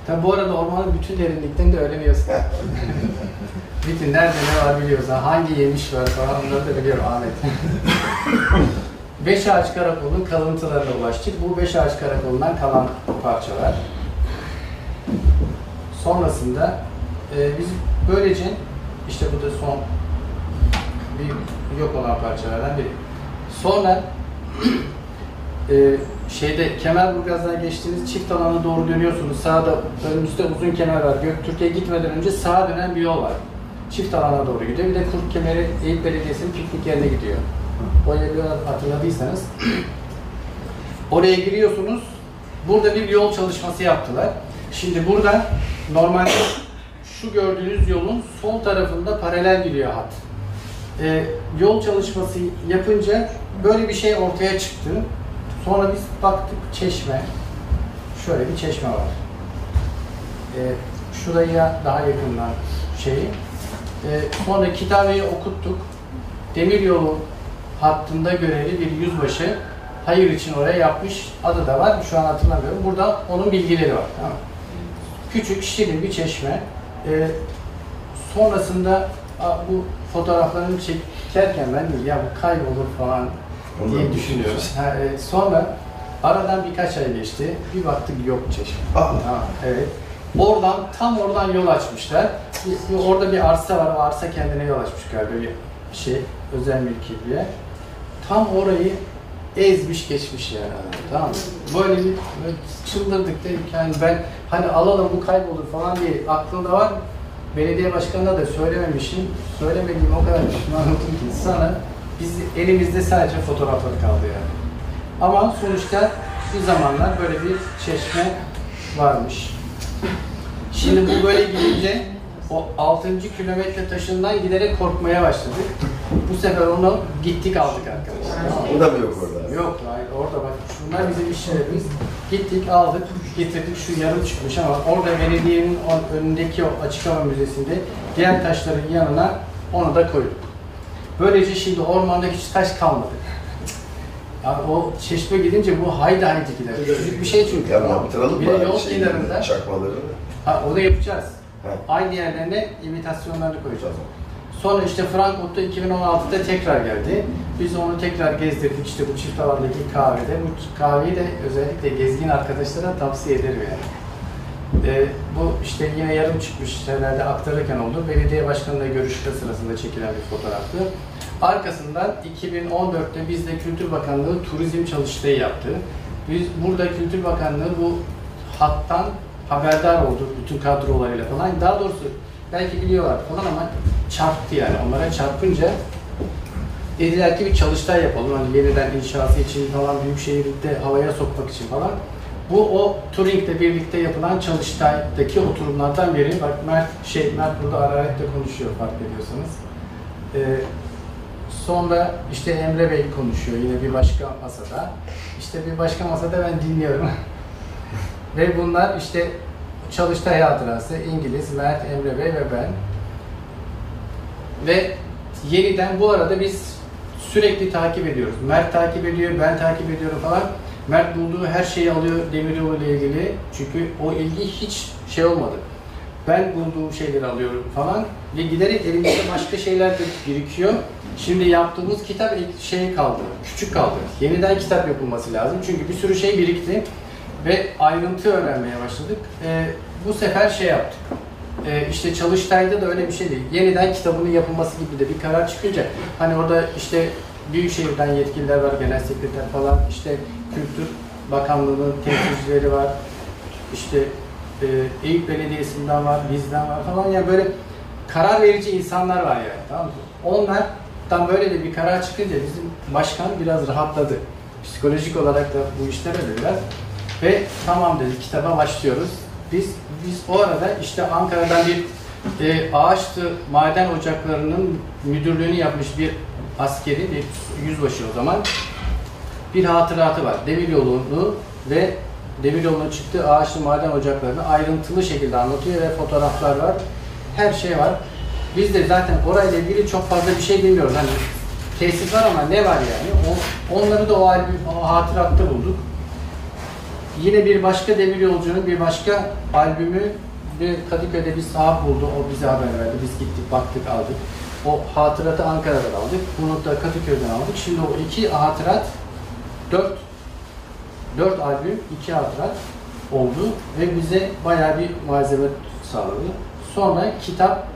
Tabii bu arada ormanın bütün derinliklerini de öğreniyorsun. bütün nerede ne var biliyoruz. Ha, Hangi yemiş var falan onları da biliyorum Ahmet. beş ağaç karakolun kalıntılarına ulaştık. Bu beş ağaç karakolundan kalan parçalar. Sonrasında e, biz böylece işte bu da son bir yok olan parçalardan biri. Sonra e, şeyde Kemerburgaz'dan geçtiğiniz çift alana doğru dönüyorsunuz. Sağda önümüzde uzun kemer var. Göktürk'e gitmeden önce sağa dönen bir yol var. Çift alana doğru gidiyor. Bir de Kurt Kemeri Eyüp Belediyesi'nin piknik yerine gidiyor. O yolu hatırladıysanız. Oraya giriyorsunuz. Burada bir yol çalışması yaptılar. Şimdi burada normalde şu gördüğünüz yolun sol tarafında paralel gidiyor hat. Ee, yol çalışması yapınca böyle bir şey ortaya çıktı. Sonra biz baktık çeşme. Şöyle bir çeşme var. Ee, şuraya daha yakından şeyi. Ee, sonra kitabeyi okuttuk. Demiryolu hattında görevli bir yüzbaşı hayır için oraya yapmış. Adı da var. Şu an hatırlamıyorum. Burada onun bilgileri var. Tamam. Küçük, şirin bir çeşme. Ee, sonrasında bu fotoğraflarını çekerken ben de ya bu kaybolur falan diye Ondan düşünüyorum. Ha, e, sonra aradan birkaç ay geçti. Bir baktık yok çeşme. Aa. Ha, evet. Oradan, tam oradan yol açmışlar. Orada bir arsa var. O arsa kendine yol açmış galiba bir şey. Özel mülki bir yer. Tam orayı ezmiş geçmiş yani adam, tamam mı? Böyle bir böyle çıldırdık dedik yani ben hani alalım bu kaybolur falan diye aklımda var. Belediye başkanına da söylememişim. Söylemediğim o kadar pişmanım ki sana biz elimizde sadece fotoğrafları kaldı yani. Ama sonuçta bir zamanlar böyle bir çeşme varmış. Şimdi bu böyle gidince o 6. kilometre taşından giderek korkmaya başladık. Bu sefer onu gittik aldık arkadaşlar. O da mı yok orada? Yok hayır orada bak şunlar bizim işlerimiz. Gittik aldık getirdik şu yarım çıkmış ama orada belediyenin önündeki o açık hava müzesinde diğer taşların yanına onu da koyduk. Böylece şimdi ormanda hiç taş kalmadı. Yani o çeşme gidince bu haydi haydi gider. Küçücük bir şey çünkü. Ya tamam yaptıralım Bir de mı? yol Şeyleri, kenarında. Çakmaları. Ha, onu yapacağız. Ha. Aynı yerlerine imitasyonlarını koyacağız. Sonra işte Frankfurt'ta 2016'da tekrar geldi. Biz onu tekrar gezdirdik işte bu çift alandaki kahvede. Bu kahveyi de özellikle gezgin arkadaşlara tavsiye ederim yani. Ee, bu işte yine yarım çıkmış herhalde aktarırken oldu. Belediye başkanıyla görüşme sırasında çekilen bir fotoğraftı. Arkasından 2014'te bizde Kültür Bakanlığı turizm çalıştayı yaptı. Biz burada Kültür Bakanlığı bu hattan haberdar oldu bütün kadrolarıyla falan. Daha doğrusu belki biliyorlar falan ama çarptı yani. Onlara çarpınca dediler ki bir çalıştay yapalım. Hani yeniden inşası için falan büyük şehirde havaya sokmak için falan. Bu o Turing'le birlikte yapılan çalıştaydaki oturumlardan biri. Bak Mert şey Mert burada hararetle konuşuyor fark ediyorsanız. Ee, sonra işte Emre Bey konuşuyor yine bir başka masada. İşte bir başka masada ben dinliyorum. Ve bunlar işte Çalıştay Hatırası, İngiliz, Mert, Emre Bey ve ben. Ve yeniden bu arada biz sürekli takip ediyoruz. Mert takip ediyor, ben takip ediyorum falan. Mert bulduğu her şeyi alıyor demiryolu ile ilgili. Çünkü o ilgi hiç şey olmadı. Ben bulduğum şeyleri alıyorum falan ve giderek elimizde başka şeyler de birikiyor. Şimdi yaptığımız kitap şey kaldı, küçük kaldı. Yeniden kitap yapılması lazım çünkü bir sürü şey birikti ve ayrıntı öğrenmeye başladık. Ee, bu sefer şey yaptık. Ee, işte Çalıştay'da da öyle bir şey değil. Yeniden kitabının yapılması gibi de bir karar çıkınca hani orada işte Büyükşehir'den yetkililer var, genel sekreter falan, işte Kültür Bakanlığı'nın temsilcileri var, işte e, Eyüp Belediyesi'nden var, bizden var falan yani böyle karar verici insanlar var yani tamam mı? Onlardan böyle de bir karar çıkınca bizim başkan biraz rahatladı. Psikolojik olarak da bu işler öyle biraz. Ve tamam dedi kitaba başlıyoruz. Biz biz o arada işte Ankara'dan bir e, Ağaçlı Maden Ocakları'nın müdürlüğünü yapmış bir askeri, bir yüzbaşı o zaman bir hatıratı var. Demiryolunu ve demiryolunun çıktığı ağaçlı maden ocaklarını ayrıntılı şekilde anlatıyor ve fotoğraflar var. Her şey var. Biz de zaten orayla ilgili çok fazla bir şey bilmiyoruz. Hani tesis var ama ne var yani? O, onları da o, albüm, o hatıratta bulduk. Yine bir başka demir yolcunun bir başka albümü bir Kadıköy'de bir sahip buldu. O bize haber verdi. Biz gittik, baktık, aldık. O hatıratı Ankara'dan aldık. Bunu da Kadıköy'den aldık. Şimdi o iki hatırat dört dört albüm, iki hatırat oldu ve bize bayağı bir malzeme sağladı. Sonra kitap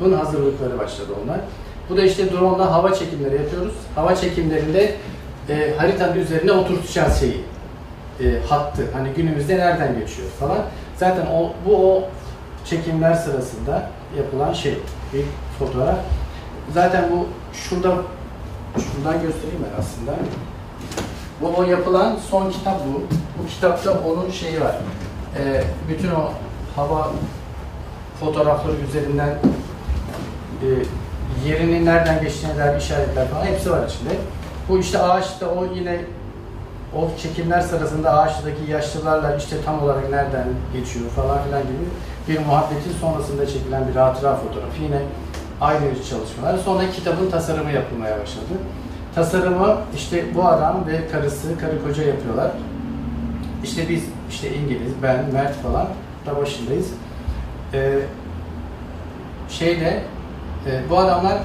bunun hazırlıkları başladı onlar. Bu da işte drone'la hava çekimleri yapıyoruz. Hava çekimlerinde e, haritanın üzerine oturtacağız şeyi. E, hattı. Hani günümüzde nereden geçiyor falan. Zaten o, bu o çekimler sırasında yapılan şey. Bir fotoğraf. Zaten bu şurada şuradan göstereyim ben aslında. Bu o yapılan son kitap bu. Bu kitapta onun şeyi var. Ee, bütün o hava fotoğrafları üzerinden e, yerinin nereden geçtiğine dair işaretler falan hepsi var içinde. Bu işte ağaçta o yine o çekimler sırasında ağaçtaki yaşlılarla işte tam olarak nereden geçiyor falan filan gibi bir muhabbetin sonrasında çekilen bir hatıra fotoğrafı. Yine aynı çalışmalar. Sonra kitabın tasarımı yapılmaya başladı. Tasarımı işte bu adam ve karısı, karı koca yapıyorlar. İşte biz, işte İngiliz, ben, Mert falan da başındayız. Ee, şeyle, e, bu adamlar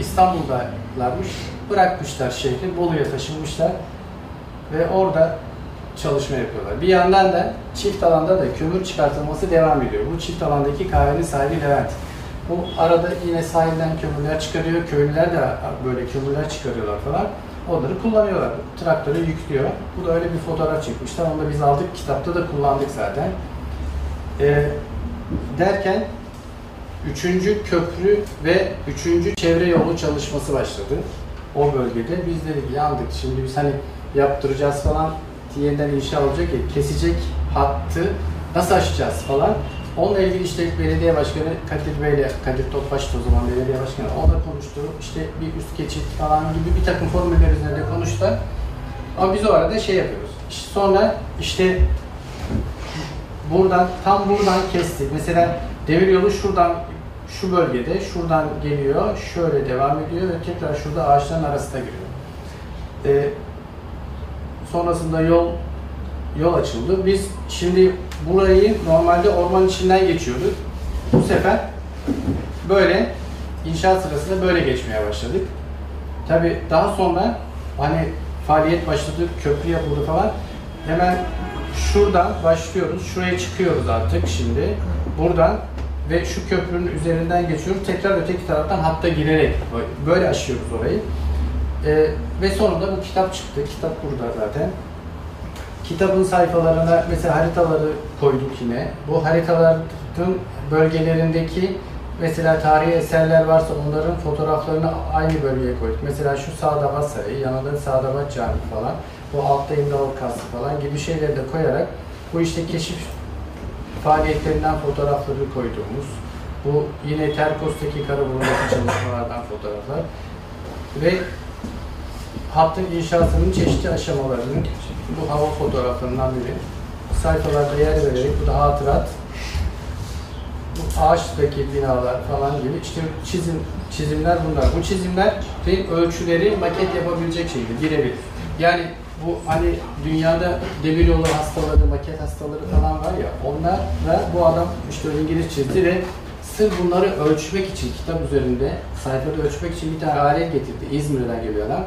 İstanbul'dalarmış. Bırakmışlar şehri, Bolu'ya taşınmışlar ve orada çalışma yapıyorlar. Bir yandan da çift alanda da kömür çıkartılması devam ediyor. Bu çift alandaki kahvenin sahibi Levent. Bu arada yine sahilden kömürler çıkarıyor. Köylüler de böyle kömürler çıkarıyorlar falan. Onları kullanıyorlar. Traktörü yüklüyor. Bu da öyle bir fotoğraf çekmişler. Onu da biz aldık. Kitapta da kullandık zaten. Ee, derken üçüncü köprü ve üçüncü çevre yolu çalışması başladı. O bölgede. Biz dedik yandık. Şimdi biz hani yaptıracağız falan yeniden inşa olacak ya kesecek hattı nasıl aşacağız falan. Onunla ilgili işte belediye başkanı Kadir Bey ile Kadir Topbaş'tı o zaman belediye başkanı. Onunla konuştu. İşte bir üst geçit falan gibi bir takım formüller üzerinde konuştular. Ama biz o arada şey yapıyoruz. İşte sonra işte buradan tam buradan kesti. Mesela demir yolu şuradan şu bölgede şuradan geliyor, şöyle devam ediyor ve tekrar şurada ağaçların arasında giriyor. Ee, sonrasında yol yol açıldı. Biz şimdi burayı normalde orman içinden geçiyorduk. Bu sefer böyle inşaat sırasında böyle geçmeye başladık. Tabi daha sonra hani faaliyet başladı, köprü yapıldı falan. Hemen şuradan başlıyoruz. Şuraya çıkıyoruz artık şimdi. Buradan ve şu köprünün üzerinden geçiyoruz. Tekrar öteki taraftan hatta girerek böyle aşıyoruz orayı. Ee, ve sonunda bu kitap çıktı. Kitap burada zaten. Kitabın sayfalarına mesela haritaları koyduk yine. Bu haritaların bölgelerindeki mesela tarihi eserler varsa onların fotoğraflarını aynı bölgeye koyduk. Mesela şu Sağdabat Sarayı, yanında Sağdabat Camii falan. Bu altta İmralı Kasrı falan gibi şeyleri de koyarak bu işte keşif faaliyetlerinden fotoğrafları koyduğumuz, bu yine Terkos'taki Karaburun'daki çalışmalardan fotoğraflar ve hattın inşasının çeşitli aşamalarını bu hava fotoğraflarından biri. sayfalarda yer vererek, bu da hatırat, bu ağaçtaki binalar falan gibi işte çizim çizimler bunlar. Bu çizimlerin ölçüleri maket yapabilecek şekilde birebir. Yani bu hani dünyada demir yolu hastaları, maket hastaları falan var ya onlarla bu adam işte İngiliz çizdi ve sırf bunları ölçmek için kitap üzerinde sayfada ölçmek için bir tane alet getirdi. İzmir'den geliyor adam.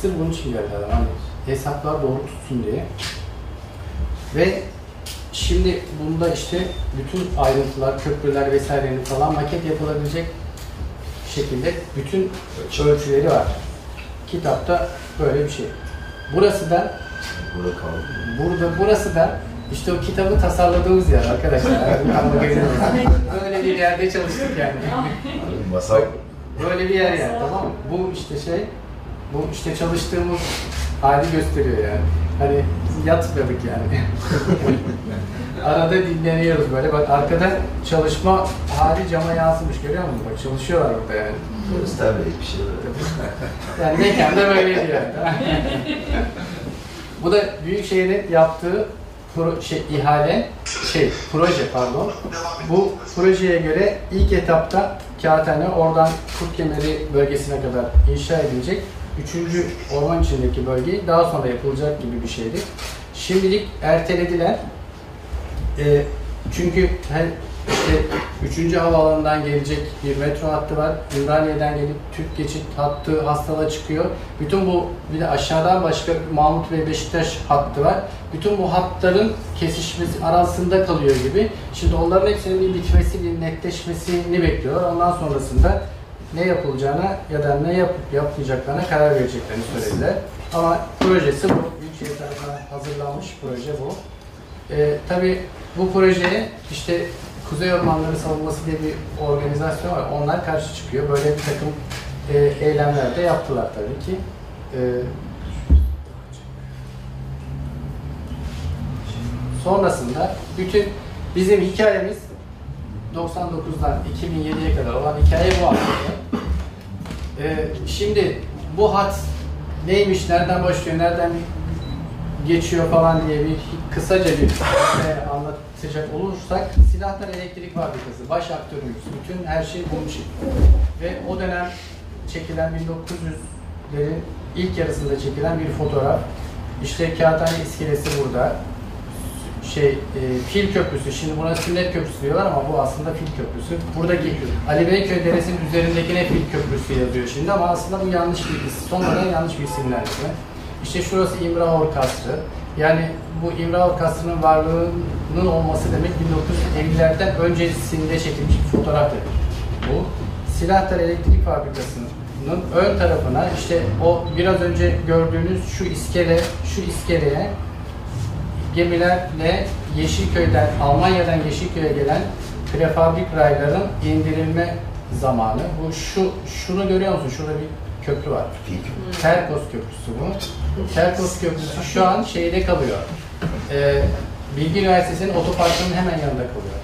Sırf bunun için adam. Hani hesaplar doğru tutsun diye. Ve Şimdi bunda işte bütün ayrıntılar, köprüler vesairenin falan maket yapılabilecek şekilde bütün ölçüleri var. Kitapta böyle bir şey. Burası da Burada kaldı. burada burası da işte o kitabı tasarladığımız yer arkadaşlar. Böyle bir yerde çalıştık yani. Masa Böyle bir yer yani tamam mı? Bu işte şey, bu işte çalıştığımız hali gösteriyor yani. Hani yatmadık yani. Arada dinleniyoruz böyle. Bak arkada çalışma hali cama yansımış görüyor musun? Bak çalışıyorlar burada yani. göstermedik bir şey. Yani mekanda böyleydi yani. Bu da Büyükşehir'in yaptığı pro, şey, ihale, şey, proje pardon. Bu projeye göre ilk etapta Kağıthane oradan Kurtkemeri bölgesine kadar inşa edilecek. Üçüncü orman içindeki bölge daha sonra yapılacak gibi bir şeydi. Şimdilik ertelediler. Ee, çünkü her işte üçüncü havaalanından gelecek bir metro hattı var. Ümraniye'den gelip Türk geçit hattı hastala çıkıyor. Bütün bu bir de aşağıdan başka Mahmut ve Beşiktaş hattı var. Bütün bu hatların kesişmesi arasında kalıyor gibi. Şimdi onların hepsinin bir bitmesi, bir netleşmesini bekliyorlar. Ondan sonrasında ne yapılacağına ya da ne yapıp yapmayacaklarına karar vereceklerini söylediler. Ama projesi bu. Büyükşehir tarafından hazırlanmış proje bu. Ee, tabii bu projeye işte Kuzey Ormanları Savunması diye bir organizasyon var. Onlar karşı çıkıyor. Böyle bir takım e, eylemler de yaptılar tabii ki. Ee, sonrasında bütün bizim hikayemiz 99'dan 2007'ye kadar olan hikaye bu aslında. Ee, şimdi bu hat neymiş, nereden başlıyor, nereden geçiyor falan diye bir kısaca bir e, anlatacak olursak Silahlar Elektrik Fabrikası baş aktörümüz. Bütün her şey bunun için. Ve o dönem çekilen 1900'lerin ilk yarısında çekilen bir fotoğraf. İşte Kağıthane iskelesi burada. Şey, e, Fil Köprüsü. Şimdi buna Sünnet Köprüsü diyorlar ama bu aslında Fil Köprüsü. Buradaki Ali Beyköy Deresi'nin üzerindekine Fil Köprüsü yazıyor şimdi ama aslında bu yanlış bir isim. Sonradan yanlış bir isimlendirme. İşte şurası İmrahor Kasrı. Yani bu İmrahor Kasrı'nın varlığının olması demek 1950'lerden öncesinde çekilmiş bir fotoğraf demek. Bu. Silahtar Elektrik Fabrikası'nın ön tarafına işte o biraz önce gördüğünüz şu iskele, şu iskeleye gemilerle Yeşilköy'den, Almanya'dan Yeşilköy'e gelen prefabrik rayların indirilme zamanı. Bu şu, şunu görüyor musun? Şurada bir köprü var. Terkos Köprüsü bu. Terkos Köprüsü şu an şeyde kalıyor. Ee, Bilgi Üniversitesi'nin otoparkının hemen yanında kalıyor.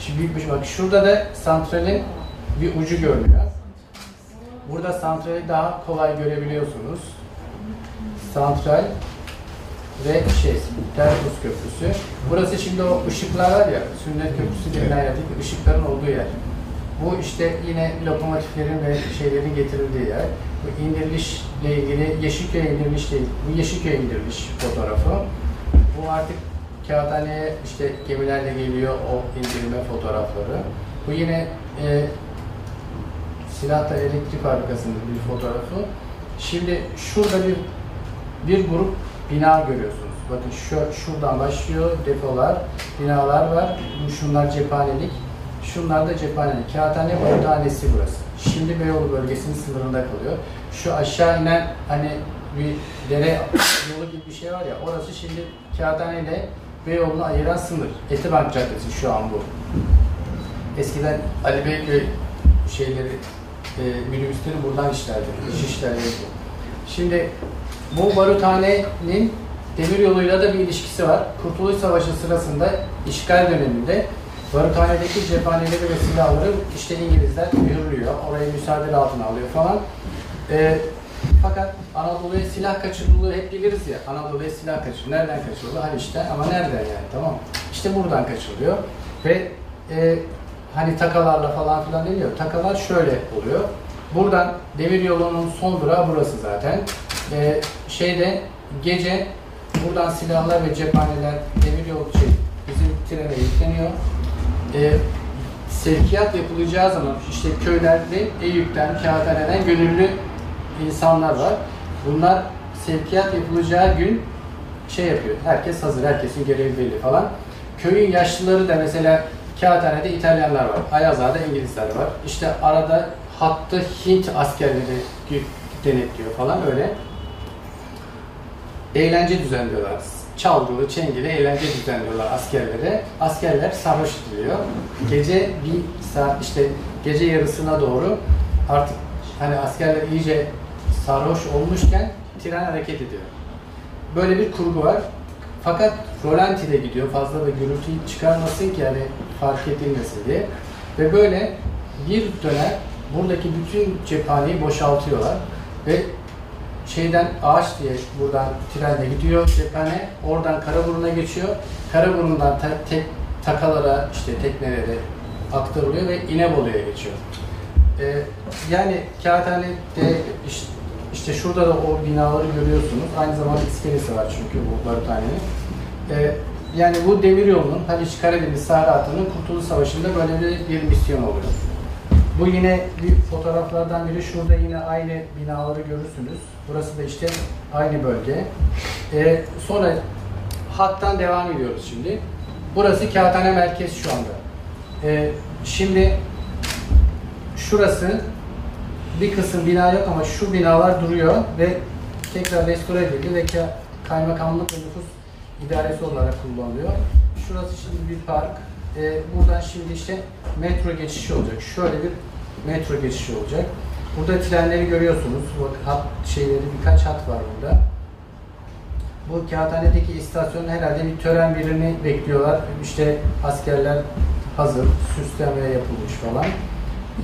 Şimdi büyük şey. Bak şurada da santralin bir ucu görünüyor. Burada santrali daha kolay görebiliyorsunuz. Santral ve şey, Terkos Köprüsü. Burası şimdi o ışıklar var ya, Sünnet Köprüsü denilen yerdeki ışıkların olduğu yer. Bu işte yine lokomotiflerin ve şeylerin getirildiği yer. Bu indirilişle ilgili Yeşilköy indiriliş değil, bu Yeşilköy indiriliş fotoğrafı. Bu artık Kağıthane'ye işte gemilerle geliyor o indirme fotoğrafları. Bu yine e, Silahta Elektrik Fabrikası'nın bir fotoğrafı. Şimdi şurada bir bir grup bina görüyorsunuz. Bakın şu, şuradan başlıyor depolar, binalar var. Bu şunlar cephanelik. Şunlar da cephanelik. Kağıthane tanesi burası. Şimdi Beyoğlu bölgesinin sınırında kalıyor. Şu aşağı inen hani bir dere yolu gibi bir şey var ya orası şimdi Kağıthane ile Beyoğlu'nu ayıran sınır. Etibank Caddesi şu an bu. Eskiden Ali Beyköy şeyleri e, minibüsleri buradan işlerdi. İş işlerdi. Şimdi bu baruthanenin demir yoluyla da bir ilişkisi var. Kurtuluş Savaşı sırasında işgal döneminde baruthanedeki cephaneleri ve silahları işte İngilizler mühürlüyor. Orayı müsaade altına alıyor falan. Ee, Fakat Anadolu'ya silah kaçırıldığı hep biliriz ya. Anadolu'ya silah kaçırılıyor. Nereden kaçırılıyor? Haliç'ten ama nereden yani tamam mı? İşte buradan kaçırılıyor. Ve e, hani takalarla falan filan deniyor. Takalar şöyle oluyor. Buradan demir yolunun son durağı burası zaten. E, şeyde gece buradan silahlar ve cephaneler demir yol şey, bizim trene yükleniyor. E, sevkiyat yapılacağı zaman işte köylerde Eyüp'ten, Kağıthane'den gönüllü insanlar var. Bunlar sevkiyat yapılacağı gün şey yapıyor. Herkes hazır, herkesin görevi belli falan. Köyün yaşlıları da mesela Kağıthane'de İtalyanlar var. Ayazağa'da İngilizler var. İşte arada hattı Hint askerleri denetliyor falan öyle. Eğlence düzenliyorlar. Çalgılı, çengeli eğlence düzenliyorlar askerlere. Askerler sarhoş ediliyor. Gece bir saat işte gece yarısına doğru artık hani askerler iyice sarhoş olmuşken tren hareket ediyor. Böyle bir kurgu var. Fakat rolantiyle gidiyor. Fazla da gürültü çıkarmasın ki yani fark edilmesin diye. Ve böyle bir dönem buradaki bütün cephaneyi boşaltıyorlar ve şeyden ağaç diye buradan trenle gidiyor cephane. Oradan Karaburun'a geçiyor. Karaburun'dan ta- tek takalara işte teknelere aktarılıyor ve İnebolu'ya geçiyor. Ee, yani Kağıthane'de işte, işte şurada da o binaları görüyorsunuz. Aynı zamanda iskelesi var çünkü bu Baruthane'nin. Ee, yani bu demir yolunun Haliç Karadeniz Sahra Hattı'nın Kurtuluş Savaşı'nda böyle bir, bir misyon oluyor. Bu yine bir fotoğraflardan biri. Şurada yine aynı binaları görürsünüz. Burası da işte aynı bölge. Ee, sonra hattan devam ediyoruz şimdi. Burası Kağıthane Merkez şu anda. Ee, şimdi şurası bir kısım bina yok ama şu binalar duruyor ve tekrar restore edildi ve ka- kaymakamlık ve nüfus idaresi olarak kullanılıyor. Şurası şimdi bir park. Ee, buradan şimdi işte metro geçişi olacak. Şöyle bir metro geçişi olacak. Burada trenleri görüyorsunuz. Bak hat şeyleri birkaç hat var burada. Bu Kağıthane'deki istasyonun herhalde bir tören birini bekliyorlar. İşte askerler hazır, süsleme yapılmış falan.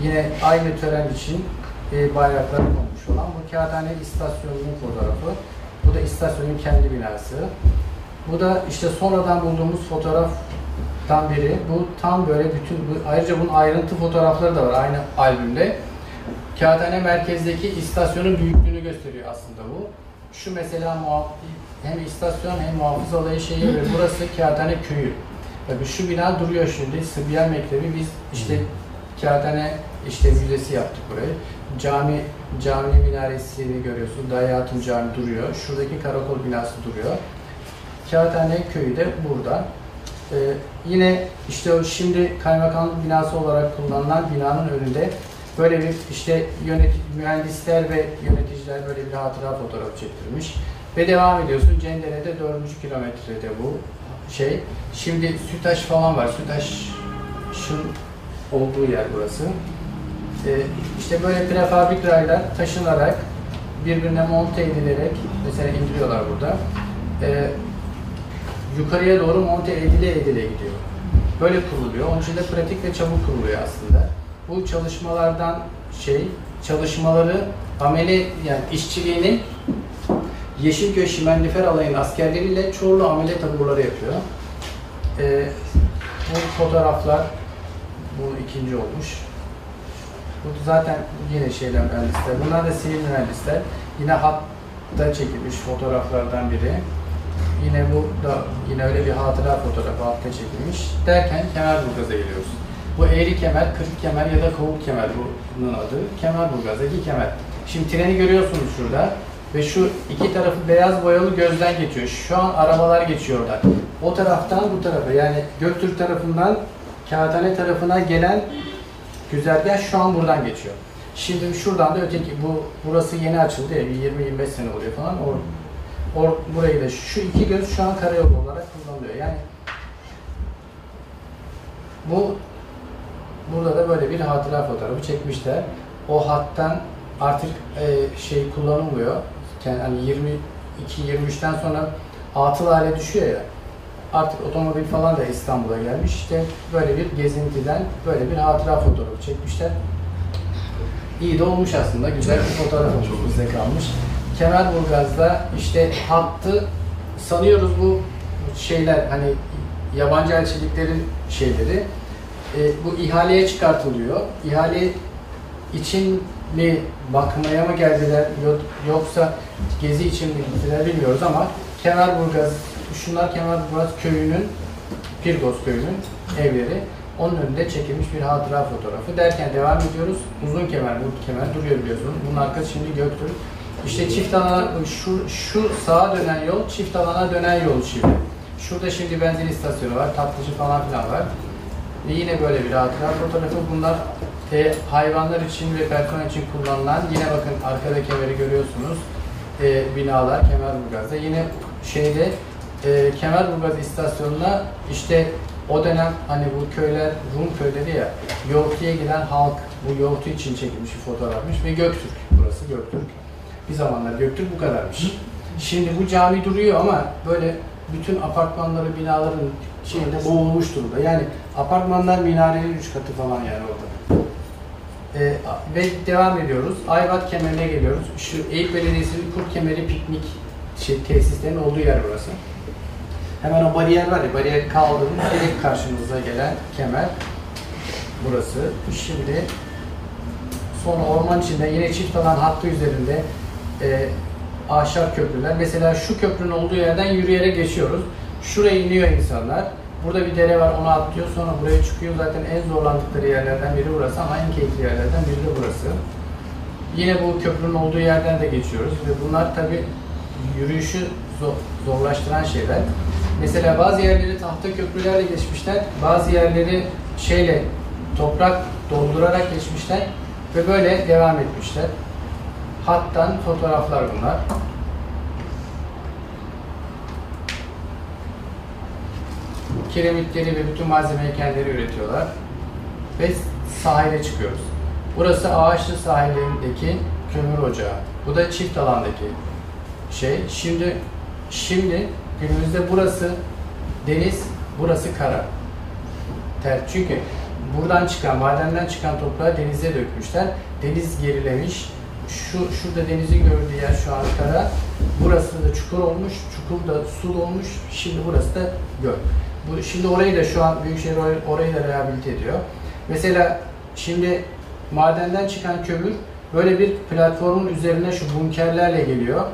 Yine aynı tören için e, bayraklar konmuş olan bu Kağıthane istasyonunun fotoğrafı. Bu da istasyonun kendi binası. Bu da işte sonradan bulduğumuz fotoğraftan biri. Bu tam böyle bütün, bu, ayrıca bunun ayrıntı fotoğrafları da var aynı albümde. Kağıthane merkezdeki istasyonun büyüklüğünü gösteriyor aslında bu. Şu mesela hem istasyon hem muhafız olayı şeyi ve burası Kağıthane köyü. Tabii şu bina duruyor şimdi. Sıbyan Mektebi biz işte Kağıthane işte müzesi yaptık burayı. Cami, cami minaresini görüyorsun. Dayı Hatun Cami duruyor. Şuradaki karakol binası duruyor. Kağıthane köyü de burada. Ee, yine işte şimdi kaymakamlık binası olarak kullanılan binanın önünde böyle bir işte yönet mühendisler ve yöneticiler böyle bir hatıra fotoğrafı çektirmiş. Ve devam ediyorsun. Cendere'de 4. kilometrede bu şey. Şimdi Sütaş falan var. Sütaş'ın olduğu yer burası. Ee, işte böyle prefabrik raylar taşınarak birbirine monte edilerek mesela indiriyorlar burada. Ee, yukarıya doğru monte edile edile gidiyor. Böyle kuruluyor. Onun için de pratik ve çabuk kuruluyor aslında. Bu çalışmalardan şey, çalışmaları ameli yani işçiliğini Yeşilköy Şimendifer Alayı'nın askerleriyle Çorlu amele taburları yapıyor. Ee, bu fotoğraflar bu ikinci olmuş. Bu zaten yine şeyler mühendisler. Bunlar da sivil mühendisler. Yine hatta çekilmiş fotoğraflardan biri. Yine bu da yine öyle bir hatıra fotoğrafı hatta çekilmiş. Derken Kemerburgaz'a geliyoruz. Bu eğri kemer, kırık kemer ya da kovuk kemer bunun adı. Kemerburgaz'daki kemer. Şimdi treni görüyorsunuz şurada ve şu iki tarafı beyaz boyalı gözden geçiyor. Şu an arabalar geçiyor orada. O taraftan bu tarafa yani Göktürk tarafından Kağıthane tarafına gelen güzergah şu an buradan geçiyor. Şimdi şuradan da öteki bu burası yeni açıldı ya bir 20-25 sene oluyor falan. Or, or, burayı da şu iki göz şu an karayolu olarak kullanılıyor. Yani bu burada da böyle bir hatıra fotoğrafı çekmişler. O hattan artık e, şey kullanılmıyor. Yani hani 22-23'ten sonra atıl hale düşüyor ya. Artık otomobil falan da İstanbul'a gelmiş. İşte böyle bir gezintiden böyle bir hatıra fotoğrafı çekmişler. iyi de olmuş aslında. Güzel bir fotoğraf olmuş bize kalmış. Kemerburgaz'da işte hattı sanıyoruz bu şeyler hani yabancı elçiliklerin şeyleri e, bu ihaleye çıkartılıyor. İhale için mi bakmaya mı geldiler yok- yoksa gezi için mi gittiler bilmiyoruz ama Kemerburgaz, şunlar Kemerburgaz köyünün, Pirgos köyünün evleri. Onun önünde çekilmiş bir hatıra fotoğrafı. Derken devam ediyoruz. Uzun kemer, bu kemer duruyor biliyorsunuz. Bunun arkası şimdi Göktürk. İşte çift alana, şu, şu sağa dönen yol, çift alana dönen yol şimdi. Şurada şimdi benzin istasyonu var, tatlıcı falan filan var. Ve yine böyle bir hatıra fotoğrafı. Bunlar e, hayvanlar için ve personel için kullanılan, yine bakın arkada kemeri görüyorsunuz. E, binalar Kemerburgaz'da. Yine şeyde e, Kemerburgaz istasyonuna işte o dönem hani bu köyler, Rum köyleri ya, yoğurtuya giden halk bu yoğurtu için çekilmiş bir fotoğrafmış ve Göktürk, burası Göktürk. Bir zamanlar Göktürk bu kadarmış. Şimdi bu cami duruyor ama böyle bütün apartmanları, binaların şeyinde boğulmuş durumda. Yani apartmanlar minarenin üç katı falan yani orada. Ee, ve devam ediyoruz. Ayvat kemerine geliyoruz. Şu Eyüp Belediyesi'nin Kurt Kemeri piknik şey, tesislerinin olduğu yer burası. Hemen o bariyer var ya, bariyer kaldırılmış direkt karşımıza gelen kemer burası. Şimdi sonra orman içinde yine çift alan hattı üzerinde e, ahşap köprüler. Mesela şu köprünün olduğu yerden yürüyerek geçiyoruz. Şuraya iniyor insanlar. Burada bir dere var onu atlıyor sonra buraya çıkıyor. Zaten en zorlandıkları yerlerden biri burası ama en keyifli yerlerden biri de burası. Yine bu köprünün olduğu yerden de geçiyoruz ve bunlar tabi yürüyüşü zor- zorlaştıran şeyler. Mesela bazı yerleri tahta köprülerle geçmişler, bazı yerleri şeyle toprak doldurarak geçmişler ve böyle devam etmişler. Hattan fotoğraflar bunlar. Kiremitleri ve bütün malzemeyi kendileri üretiyorlar. Ve sahile çıkıyoruz. Burası Ağaçlı sahilindeki kömür ocağı. Bu da çift alandaki şey. Şimdi şimdi günümüzde burası deniz, burası kara. Ter, çünkü buradan çıkan, madenden çıkan toprağı denize dökmüşler. Deniz gerilemiş. Şu şurada denizin gördüğü yer şu an. Burası da çukur olmuş. Çukur da su olmuş. Şimdi burası da göl. Bu şimdi orayı da şu an Büyükşehir orayı da rehabilite ediyor. Mesela şimdi madenden çıkan kömür böyle bir platformun üzerine şu bunkerlerle geliyor.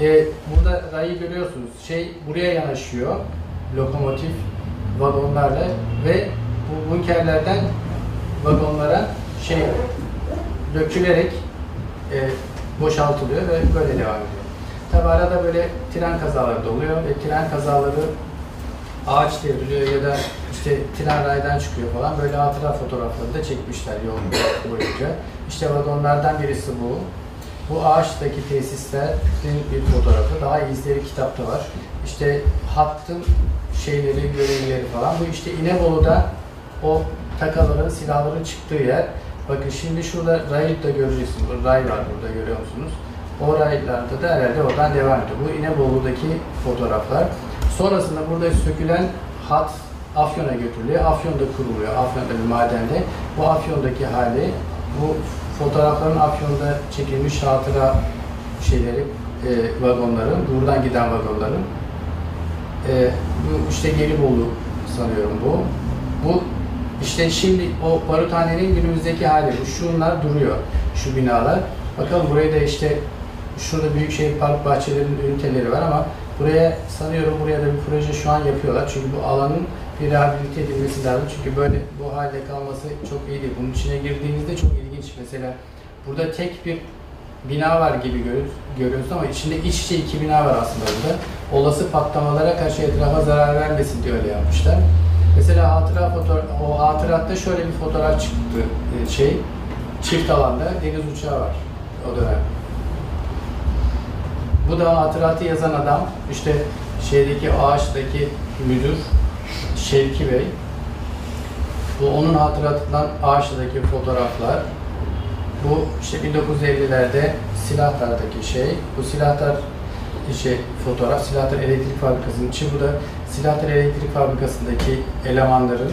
Ee, burada rayı görüyorsunuz. Şey buraya yanaşıyor. Lokomotif vagonlarla ve bu bunkerlerden vagonlara şey dökülerek e, boşaltılıyor ve böyle devam ediyor. Tabi arada böyle tren kazaları da oluyor ve tren kazaları ağaç devriliyor ya da işte tren raydan çıkıyor falan. Böyle hatıra fotoğrafları da çekmişler yol boyunca. İşte vagonlardan birisi bu. Bu ağaçtaki tesislerin bir fotoğrafı. Daha izleri kitapta var. İşte hattın şeyleri, görevlileri falan. Bu işte İnebolu'da o takaların, silahların çıktığı yer. Bakın şimdi şurada rayı da göreceksiniz. Ray var burada görüyor musunuz? O raylarda da herhalde oradan devam ediyor. Bu İnebolu'daki fotoğraflar. Sonrasında burada sökülen hat Afyon'a götürülüyor. Afyon'da kuruluyor. Afyon'da bir madende. Bu Afyon'daki hali, bu fotoğrafların Afyon'da çekilmiş hatıra şeyleri, e, vagonların, buradan giden vagonların. E, bu işte Gelibolu sanıyorum bu. Bu işte şimdi o baruthanenin günümüzdeki hali bu. Şunlar duruyor, şu binalar. Bakalım burayı da işte şurada Büyükşehir Park Bahçelerinin üniteleri var ama buraya sanıyorum buraya da bir proje şu an yapıyorlar. Çünkü bu alanın bir rehabilite edilmesi lazım. Çünkü böyle bu halde kalması çok iyi değil. Bunun içine girdiğinizde çok ilginç. Mesela burada tek bir bina var gibi görüyoruz ama içinde iç içe iki bina var aslında burada. Olası patlamalara karşı etrafa zarar vermesin diye öyle yapmışlar. Mesela hatıra fotoğraf, o hatıratta şöyle bir fotoğraf çıktı. e, Şey, çift alanda deniz uçağı var o dönem. Bu da hatıratı yazan adam, işte şeydeki ağaçtaki müdür Şevki Bey. Bu onun hatıratından ağaçtaki fotoğraflar. Bu işte 1950'lerde Silahtar'daki şey. Bu Silahtar şey fotoğraf Silahtar Elektrik Fabrikası'nın içi. Bu da Silahlar Elektrik Fabrikası'ndaki elemanların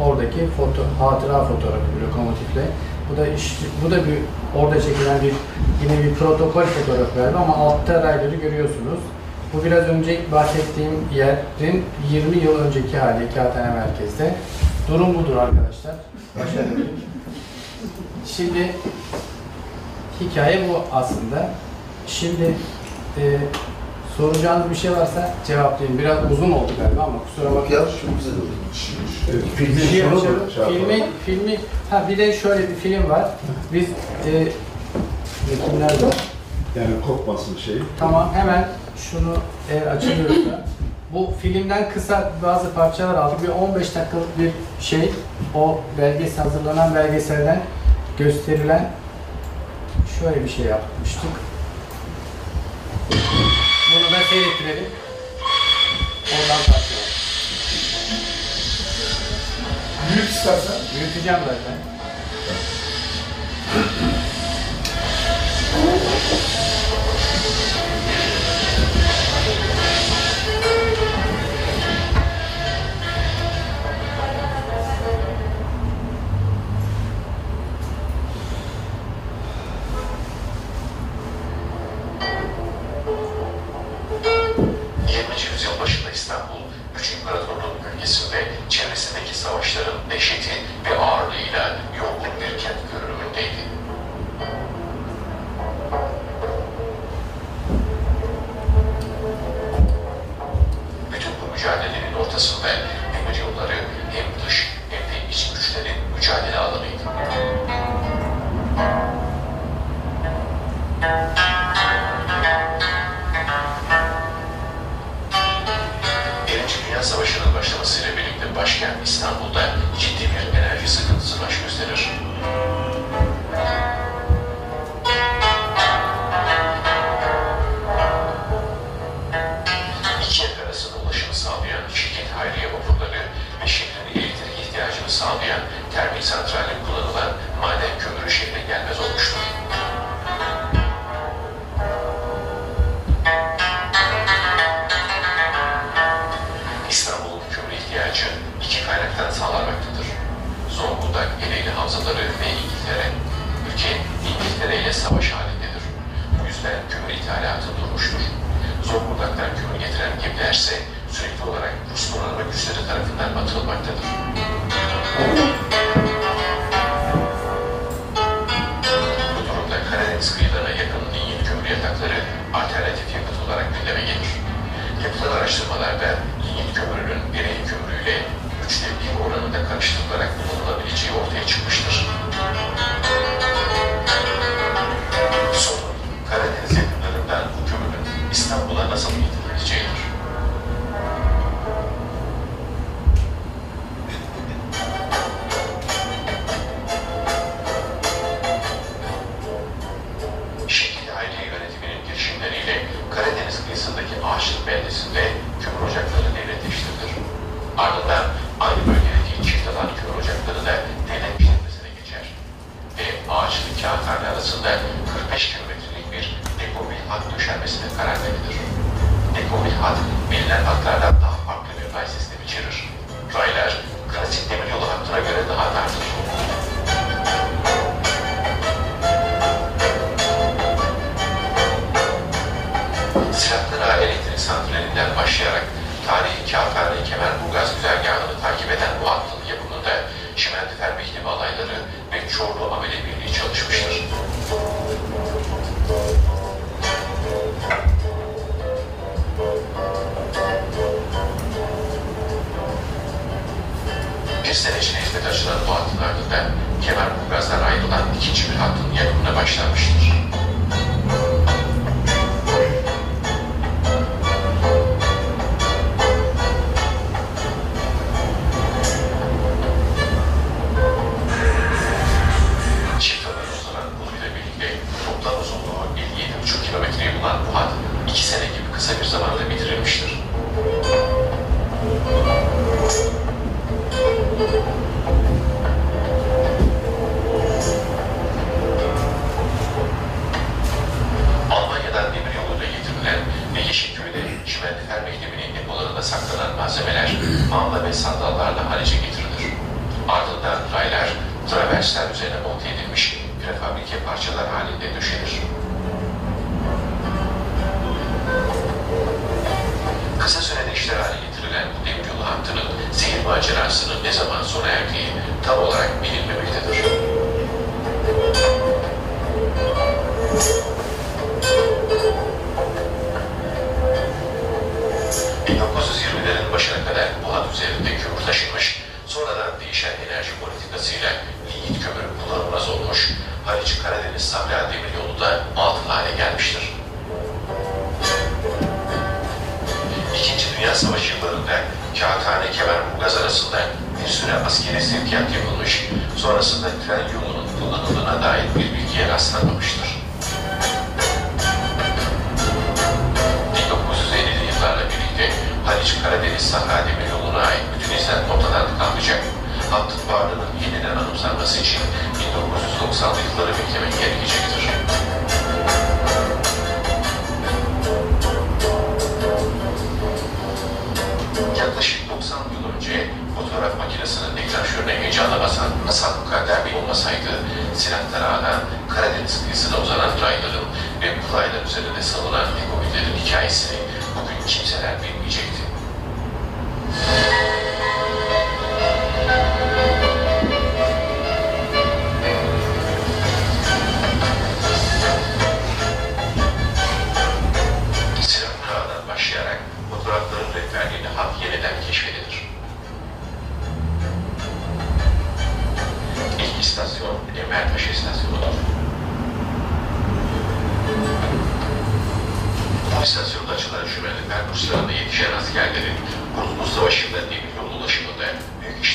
oradaki foto, hatıra fotoğrafı bir lokomotifle. Bu da iş, bu da bir orada çekilen bir yine bir protokol fotoğrafı galiba ama altta rayları görüyorsunuz. Bu biraz önce bahsettiğim yerin 20 yıl önceki hali Kağıthane Merkez'de. Durum budur arkadaşlar. Başarılı. Şimdi hikaye bu aslında. Şimdi e, Soracağınız bir şey varsa cevaplayın. Biraz uzun oldu galiba ama kusura bakmayın. Ya çok güzel şey, şey filmi, filmi, ha bir de şöyle bir film var. Biz e, metinler var. Yani kopmasın şey. Tamam hemen şunu eğer açılıyorsa. Bu filmden kısa bazı parçalar aldık. Bir 15 dakikalık bir şey. O belgesel hazırlanan belgeselden gösterilen şöyle bir şey yapmıştık önden seyrettirelim. Oradan tartışalım. Büyük istersen. Büyüteceğim zaten.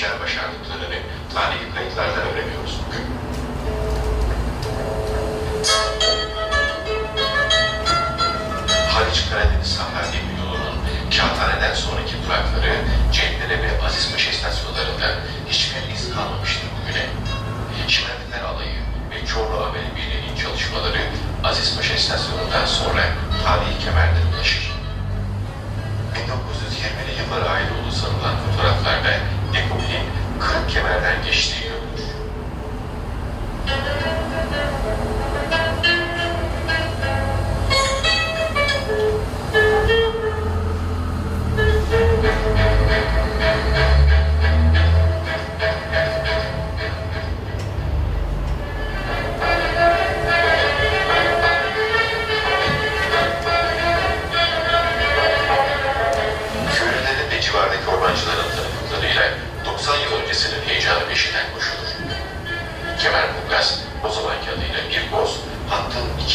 İşler başardıklarını tarihi kayıtlardan öğreniyoruz bugün. Haliç Karadeniz Sahra Demiryolu'nun Kağıthane'den sonraki durakları Cendere ve Azizpaşa istasyonlarında hiçbir iz kalmamıştır bugüne. Şimendiler Alayı ve Çorlu Ameli Birliği'nin çalışmaları Azizpaşa istasyonundan sonra tarihi kemerden ulaşır. 1920'li yıllara ait olduğu sanılan fotoğraflarda Dekopil'in kırık kemerden geçtiği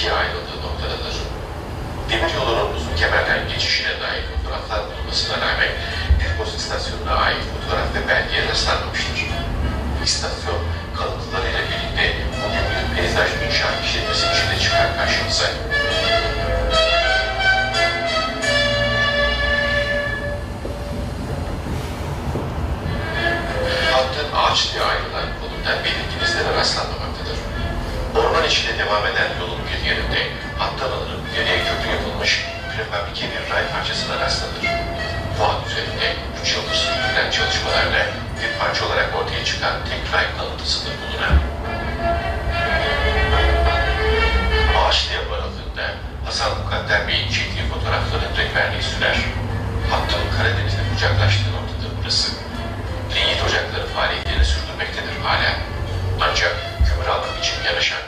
ikiye ayrıldığı noktadadır. Demir yolunun uzun kemerden geçişine dair fotoğraflar bulunmasına rağmen Birkoz istasyonuna ait fotoğraf ve belgeye rastlanmamıştır. İstasyon, kalıntılarıyla birlikte bugün bir peyzaj inşaat işletmesi içinde çıkar karşımıza. Ağaç diye ayrılan kolunda belirgin izlere rastlanmamaktadır. Orman içinde devam eden yerinde hattan alınıp geriye köprü yapılmış prefabrike bir ray parçasına rastlanır. Bu hat üzerinde 3 yıldır sürdürülen çalışmalarla bir parça olarak ortaya çıkan tek ray kalıntısıdır bulunan. Ağaçlı yapı aralığında Hasan Mukadder Bey'in çektiği fotoğrafların rehberliği sürer. Hattın Karadeniz'de kucaklaştığı noktadır burası. Linyit ocakları faaliyetlerini sürdürmektedir hala. Ancak kömür için yanaşan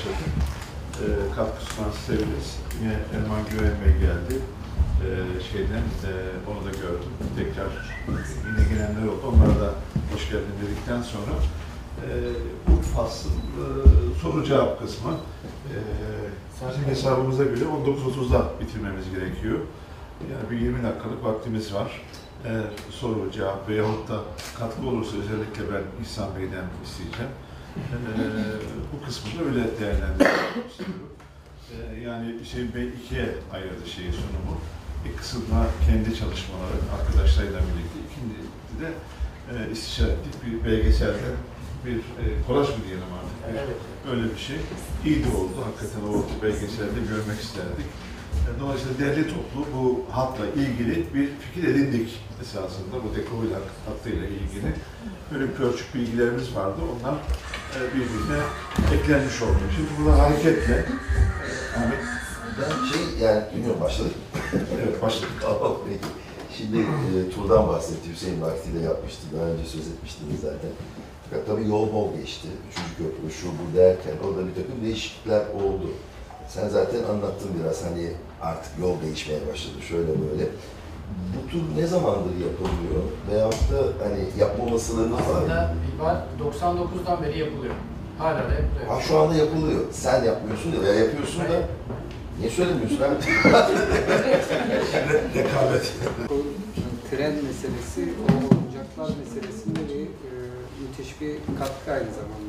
de kaçırdık. Ee, katkı sunan severiz. Yine Erman Güven Bey geldi. Ee, şeyden e, onu da gördüm. Tekrar yine gelenler oldu. Onlara da hoş geldin dedikten sonra e, bu faslın e, soru cevap kısmı e, bizim hesabımıza göre 19.30'da bitirmemiz gerekiyor. Yani bir 20 dakikalık vaktimiz var. Eğer soru, cevap veyahut da katkı olursa özellikle ben İhsan Bey'den isteyeceğim. Ee, bu kısmını öyle değerlendirmek istiyorum. Ee, yani Hüseyin Bey ikiye ayırdı şeyi sunumu. Bir kısmına kendi çalışmaları arkadaşlarıyla birlikte, ikinci de e, istişare ettik. Bir belgeselden bir e, kolaj mı diyelim artık. Bir- Evet. Öyle bir şey. İyi de oldu. Hakikaten o belgeselde görmek isterdik. E, Dolayısıyla derli toplu bu hatla ilgili bir fikir edindik esasında bu dekoyla hattıyla ilgili. Böyle bir ölçük bilgilerimiz vardı. Onlar birbirine eklenmiş oldu. Şimdi burada hareketle e, Ahmet, Ben şey yani bilmiyorum başladık. evet başladık. Tamam peki. Şimdi e, turdan bahsetti Hüseyin vaktiyle yapmıştı. Daha önce söz etmiştiniz zaten. Fakat tabii yol bol geçti. Üçüncü köprü şu bu derken orada bir takım değişiklikler oldu. Sen zaten anlattın biraz hani artık yol değişmeye başladı şöyle böyle. Bu tur ne zamandır yapılıyor? Veyahut da hani yapma olasılığınız var mı? Aslında var 99'dan beri yapılıyor. Hala da yapılıyor. Ha şu anda yapılıyor. Sen yapmıyorsun ya, ya yapıyorsun da Hayır. niye söylemiyorsun abi? Rekabet. O tren meselesi, o oyuncaklar meselesinde bir e, müthiş bir katkı aynı zamanda.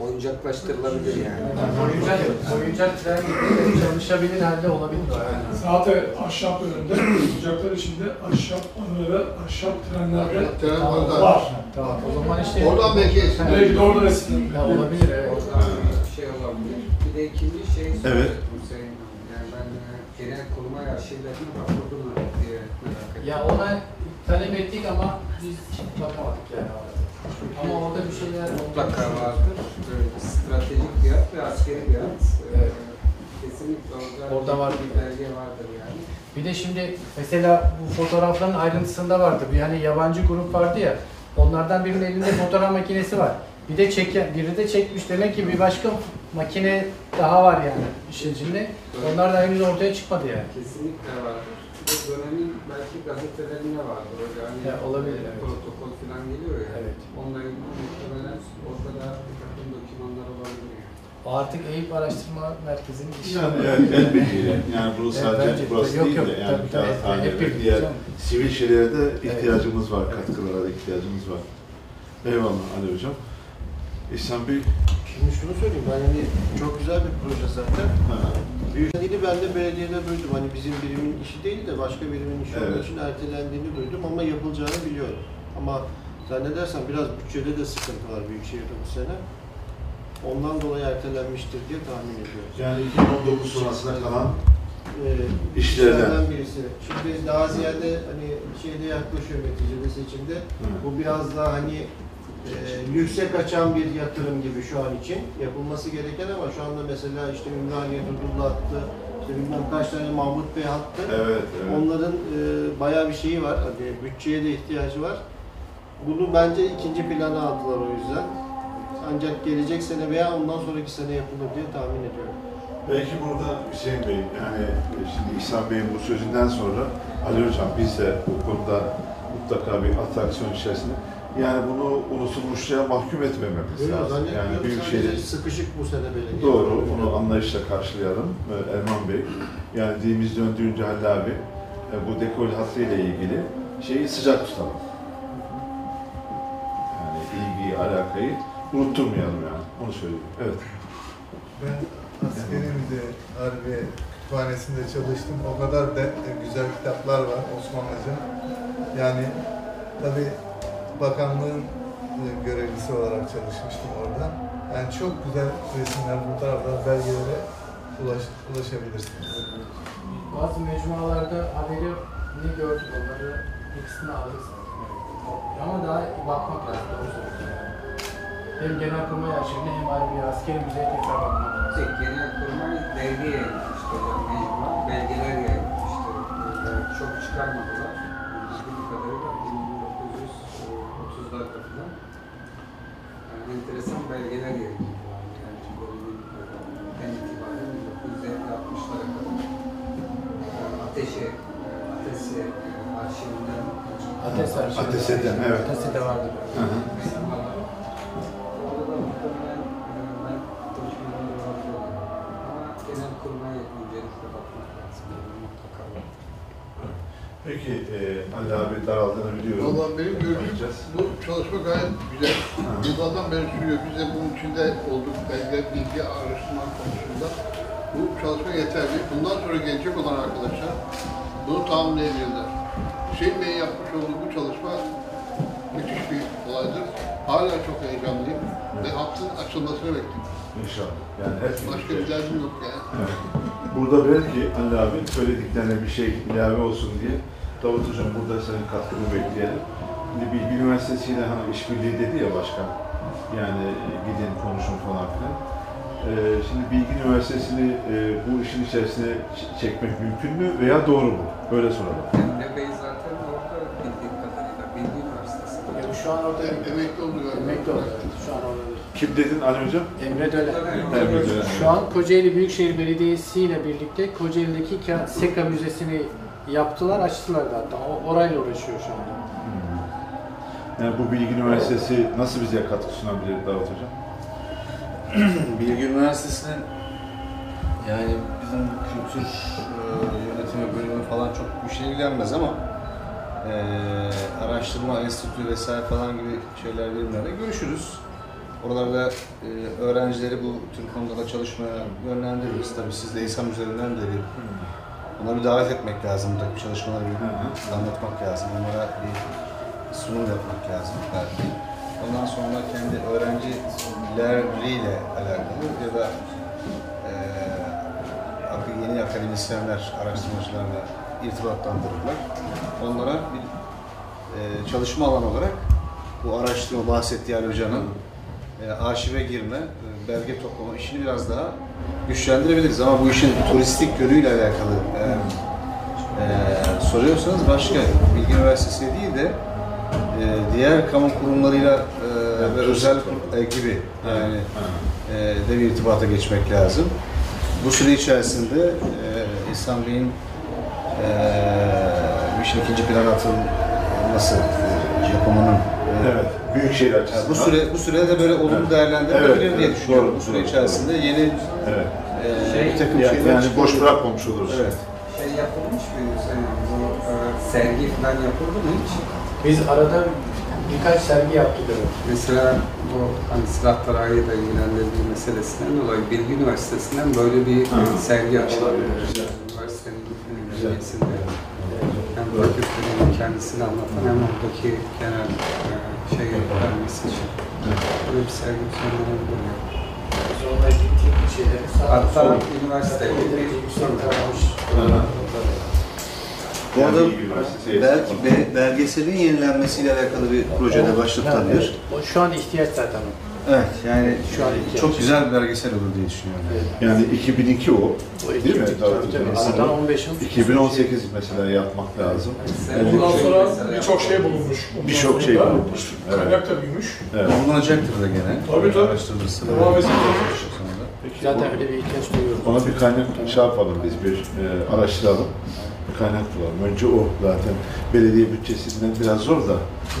Oyuncaklaştırılabilir yani. Yani oyuncak, oyuncak tren gibi çalışabilir halde olabilir. Yani. Zaten ahşap önünde, ocaklar içinde ahşap anı ve ahşap trenlerde Tren Tamam, orada. var. Tamam, o zaman işte... Oradan belki. Belki de oradan esinlenir. Ya, olabilir, evet. Oradan bir şey olabilir. Bir de ikinci şey Evet. Hanım. Yani ben e, genel kurmay arşivlerini raporunu diye merak ettim. Ya ona talep ettik ama biz bakamadık yani. Ama orada bir şeyler Mutlaka vardır. Böyle stratejik fiyat ve askeri fiyat. e, Evet. Kesinlikle orada, Orada var. bir belge vardır yani. Bir de şimdi mesela bu fotoğrafların ayrıntısında vardı. Bir hani yabancı grup vardı ya. Onlardan birinin elinde fotoğraf makinesi var. Bir de çeken, biri de çekmiş. Demek ki bir başka makine daha var yani işin içinde. Onlar da henüz ortaya çıkmadı yani. Kesinlikle vardır. Bir de dönemin belki gazetelerinde vardır. Öyle hani Ya, olabilir, evet. protokol falan geliyor ya. Evet. İlgili muhtemelen orada da bir takım dokümanlar olabilir yani. O artık Eyüp Araştırma Merkezi'nin işi. Yani evet, elbette yani bu Evet, sadece bence- burası yok, değil yok, de yani tabii, tabii, kağıthane hep birlikte diğer canım. sivil şeylere de Evet. ihtiyacımız var, Evet. katkılara da ihtiyacımız var. Eyvallah Ali Hocam. İhsan Bey, Şimdi şunu söyleyeyim, ben hani çok güzel bir proje zaten. Büyükşehir'i ben de belediyede duydum. Hani bizim birimin işi değil de başka birimin işi olduğu Evet. için ertelendiğini duydum ama yapılacağını biliyorum. Ama zannedersem biraz bütçede de sıkıntı var Büyükşehir'de bu sene. Ondan dolayı ertelenmiştir diye tahmin ediyoruz. yani 2019 sonrasına kalan Ee, İşlerden. işlerden birisi. Şimdi daha ziyade hani şeyde yaklaşıyor neticede seçimde. Bu biraz daha hani e, lükse kaçan bir yatırım gibi şu an için yapılması gereken ama şu anda mesela işte Ümraniye Dudullu attı, işte bilmem kaç tane Mahmut Bey attı. Evet, evet. Onların e, bayağı bir şeyi var, hani bütçeye de ihtiyacı var. Bunu bence ikinci plana aldılar o yüzden. Ancak gelecek sene veya ondan sonraki sene yapılır diye tahmin ediyorum. Belki burada Hüseyin Bey, yani şimdi İhsan Bey'in bu sözünden sonra Ali Hocam biz de bu konuda mutlaka bir atraksiyon içerisinde yani bunu unutulmuşluğa mahkum etmememiz Öyle lazım. Yani büyük şeyleri sıkışık bu sene belediye. Doğru, onu anlayışla karşılayalım Ee, Erman Bey. Yani dilimiz döndüğünce Halil abi e, bu dekol hattıyla ilgili şeyi sıcak tutalım. Yani ilgiyi, alakayı unutturmayalım yani. Onu söyleyeyim. Evet. Ben askerimde Harbiye Kütüphanesi'nde çalıştım. O kadar de, güzel kitaplar var Osmanlıca. Yani tabi bakanlığın e, görevlisi olarak çalışmıştım orada. Yani çok güzel resimler, fotoğraflar, belgelere ulaş, ulaşabilirsiniz. Bazı mecmualarda haberini gördük onları bir kısmını alırız. Ama daha bakmak lazım. Doğru söylüyorsun. Hem genelkurmay arşivine hem harbi askeri müzeye tekrar bakmak lazım. Tek genel kurmay belge yayınlamıştı. Belgeler yayınlamıştı. Yani çok çıkarmadılar. Bildiğim kadarıyla 1930'larda falan. Yani enteresan belgeler yayınladılar. Yani dönemin en itibaren 1950-60'lara kadar. Yani ateşe, ateşe arşivinden Ateş arşivi. Ateşeden, evet. Ateşede vardır. Hı hı. Peki e, Ali abi daraldığını biliyorum. Vallahi benim gördüğüm bu çalışma gayet güzel. Yıllardan beri sürüyor. Biz de bunun içinde olduk. Belge, bilgi, araştırma konusunda. Bu çalışma yeterli. Bundan sonra gelecek olan arkadaşlar bunu ediyorlar. Hüseyin Bey'in yapmış olduğu bu çalışma müthiş bir olaydır. Hala çok heyecanlıyım ve hattın açılmasını bekliyorum. İnşallah. Yani hep Başka bir derdim yok yani. Evet. Burada belki Ali abi söylediklerine bir şey ilave olsun diye Davut Hocam burada senin katkını bekleyelim. Şimdi Bilgi Üniversitesi ile hani işbirliği dedi ya başkan. Yani e, gidin konuşun falan filan. Ee, şimdi Bilgi Üniversitesi'ni e, bu işin içerisine çekmek mümkün mü veya doğru mu? Böyle soralım. Emre Bey zaten orada bildiğim kadarıyla Bilgi Üniversitesi. Ya şu an orada Em- Emekli galiba. emekli oldu. Şu an orada. Kim dedin Ali Hocam? Emre Dölen. Emre Dölen. Şu an Kocaeli Büyükşehir Belediyesi ile birlikte Kocaeli'deki Ka- Seka Müzesi'ni yaptılar, açtılar da hatta. O, orayla uğraşıyor şu anda. Yani bu Bilgi Üniversitesi nasıl bize katkı sunabilir Davut Hocam? Bilgi Üniversitesi'nin yani bizim kültür e, yönetimi bölümü falan çok bu işe ilgilenmez ama e, araştırma enstitü vesaire falan gibi şeyler birimlerle görüşürüz. Oralarda e, öğrencileri bu tür konuda çalışmaya yönlendiririz. Tabii siz de İSAM üzerinden de bir onları bir davet etmek lazım. Buradaki çalışmaları bir anlatmak lazım. Onlara bir sunum yapmak lazım belki. Ondan sonra kendi öğrencileriyle alakalı ya da e, yeni akademisyenler, araştırmacılarla irtibatlandırırlar. Onlara bir e, çalışma alanı olarak bu araştırma bahsettiği Ali Hoca'nın e, arşive girme, e, belge toplama işini biraz daha güçlendirebiliriz. Ama bu işin turistik yönüyle alakalı e, e, soruyorsanız başka Bilgi Üniversitesi değil de e, diğer kamu kurumlarıyla e, ve özel kur- e, gibi yani e, de bir irtibata geçmek lazım. Bu süre içerisinde e, İhsan Bey'in e, işin ikinci plana atılması e, yapımının e, Evet. Büyükşehir açısından. bu süre bu sürede böyle olumlu Evet. değerlendirilebilir Evet, diye evet. düşünüyorum. Doğru, bu süre doğru, içerisinde yeni Evet. e, bir takım Yani, şeyler yani boş bırakmamış oluruz. Evet. Şey yapılmış mı Hüseyin? Bu e, sergi falan yapıldı mı hiç? Biz arada birkaç sergi yaptık. evet. Mesela bu hani silahlarıyla da ilgilendirdiği meselesinden dolayı Bilgi Üniversitesi'nden böyle bir e, sergi açılabilir. Üniversitenin bünyesinde. Hem fakültenin kendisini anlatan hem oradaki genel e, şey vermesi için. Böyle bir sergi düzenlenebilir. yani. Biz oradaki teknik şeyleri Hatta üniversite kalmış. Bu arada belki be- belgeselin yenilenmesiyle alakalı bir projede başlatılabilir. Şu an ihtiyaç zaten. Evet yani Şu an çok güzel bir belgesel olur diye düşünüyorum. Yani 2002 o. O Değil mi? Tabii, tabii. Aradan 15 yıl. 2018 mesela yapmak lazım. Ondan sonra birçok şey bulunmuş. Birçok şey bulunmuş. Evet. Kaynak da büyümüş. Evet. Bulunacaktır da gene. Tabii, tabii. Araştırılırsa. Devam edecek. Sonunda. Zaten öyle bir ihtiyaç duyuyoruz. Ona bir kaynak şey yapalım biz bir e, araştıralım. Bir kaynak bulalım. Önce o zaten belediye bütçesinden biraz zor da.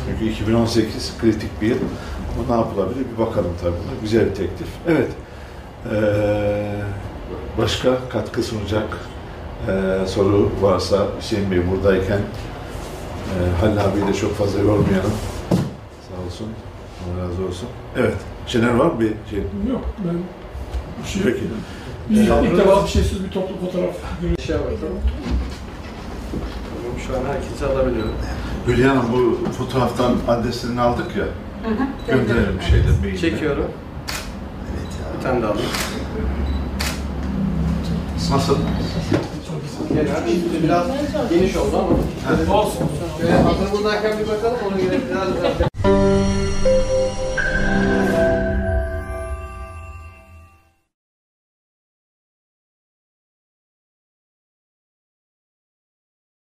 Çünkü 2018 kritik bir yıl. Ama ne yapılabilir bir bakalım tabii buna. Güzel bir teklif. Evet. Ee, başka katkı sunacak e, soru varsa Hüseyin Bey buradayken e, Halil abiyi de çok fazla yormayalım. Sağ olsun. Allah razı olsun. Evet. Şener var mı bir şey? Yok ben bir şey Peki. İlk, ilk defa bir şeysiz bir toplu fotoğraf görüyorum. Şey bakalım. Şu an herkesi alabiliyorum. Hülya Hanım bu fotoğraftan adreslerini aldık ya. Gönderelim bir şeyle. maille. Çekiyorum. Bir tane daha alayım. Nasıl? Biraz geniş oldu ama. Olsun. Hazır buradayken bir bakalım onu göre biraz daha.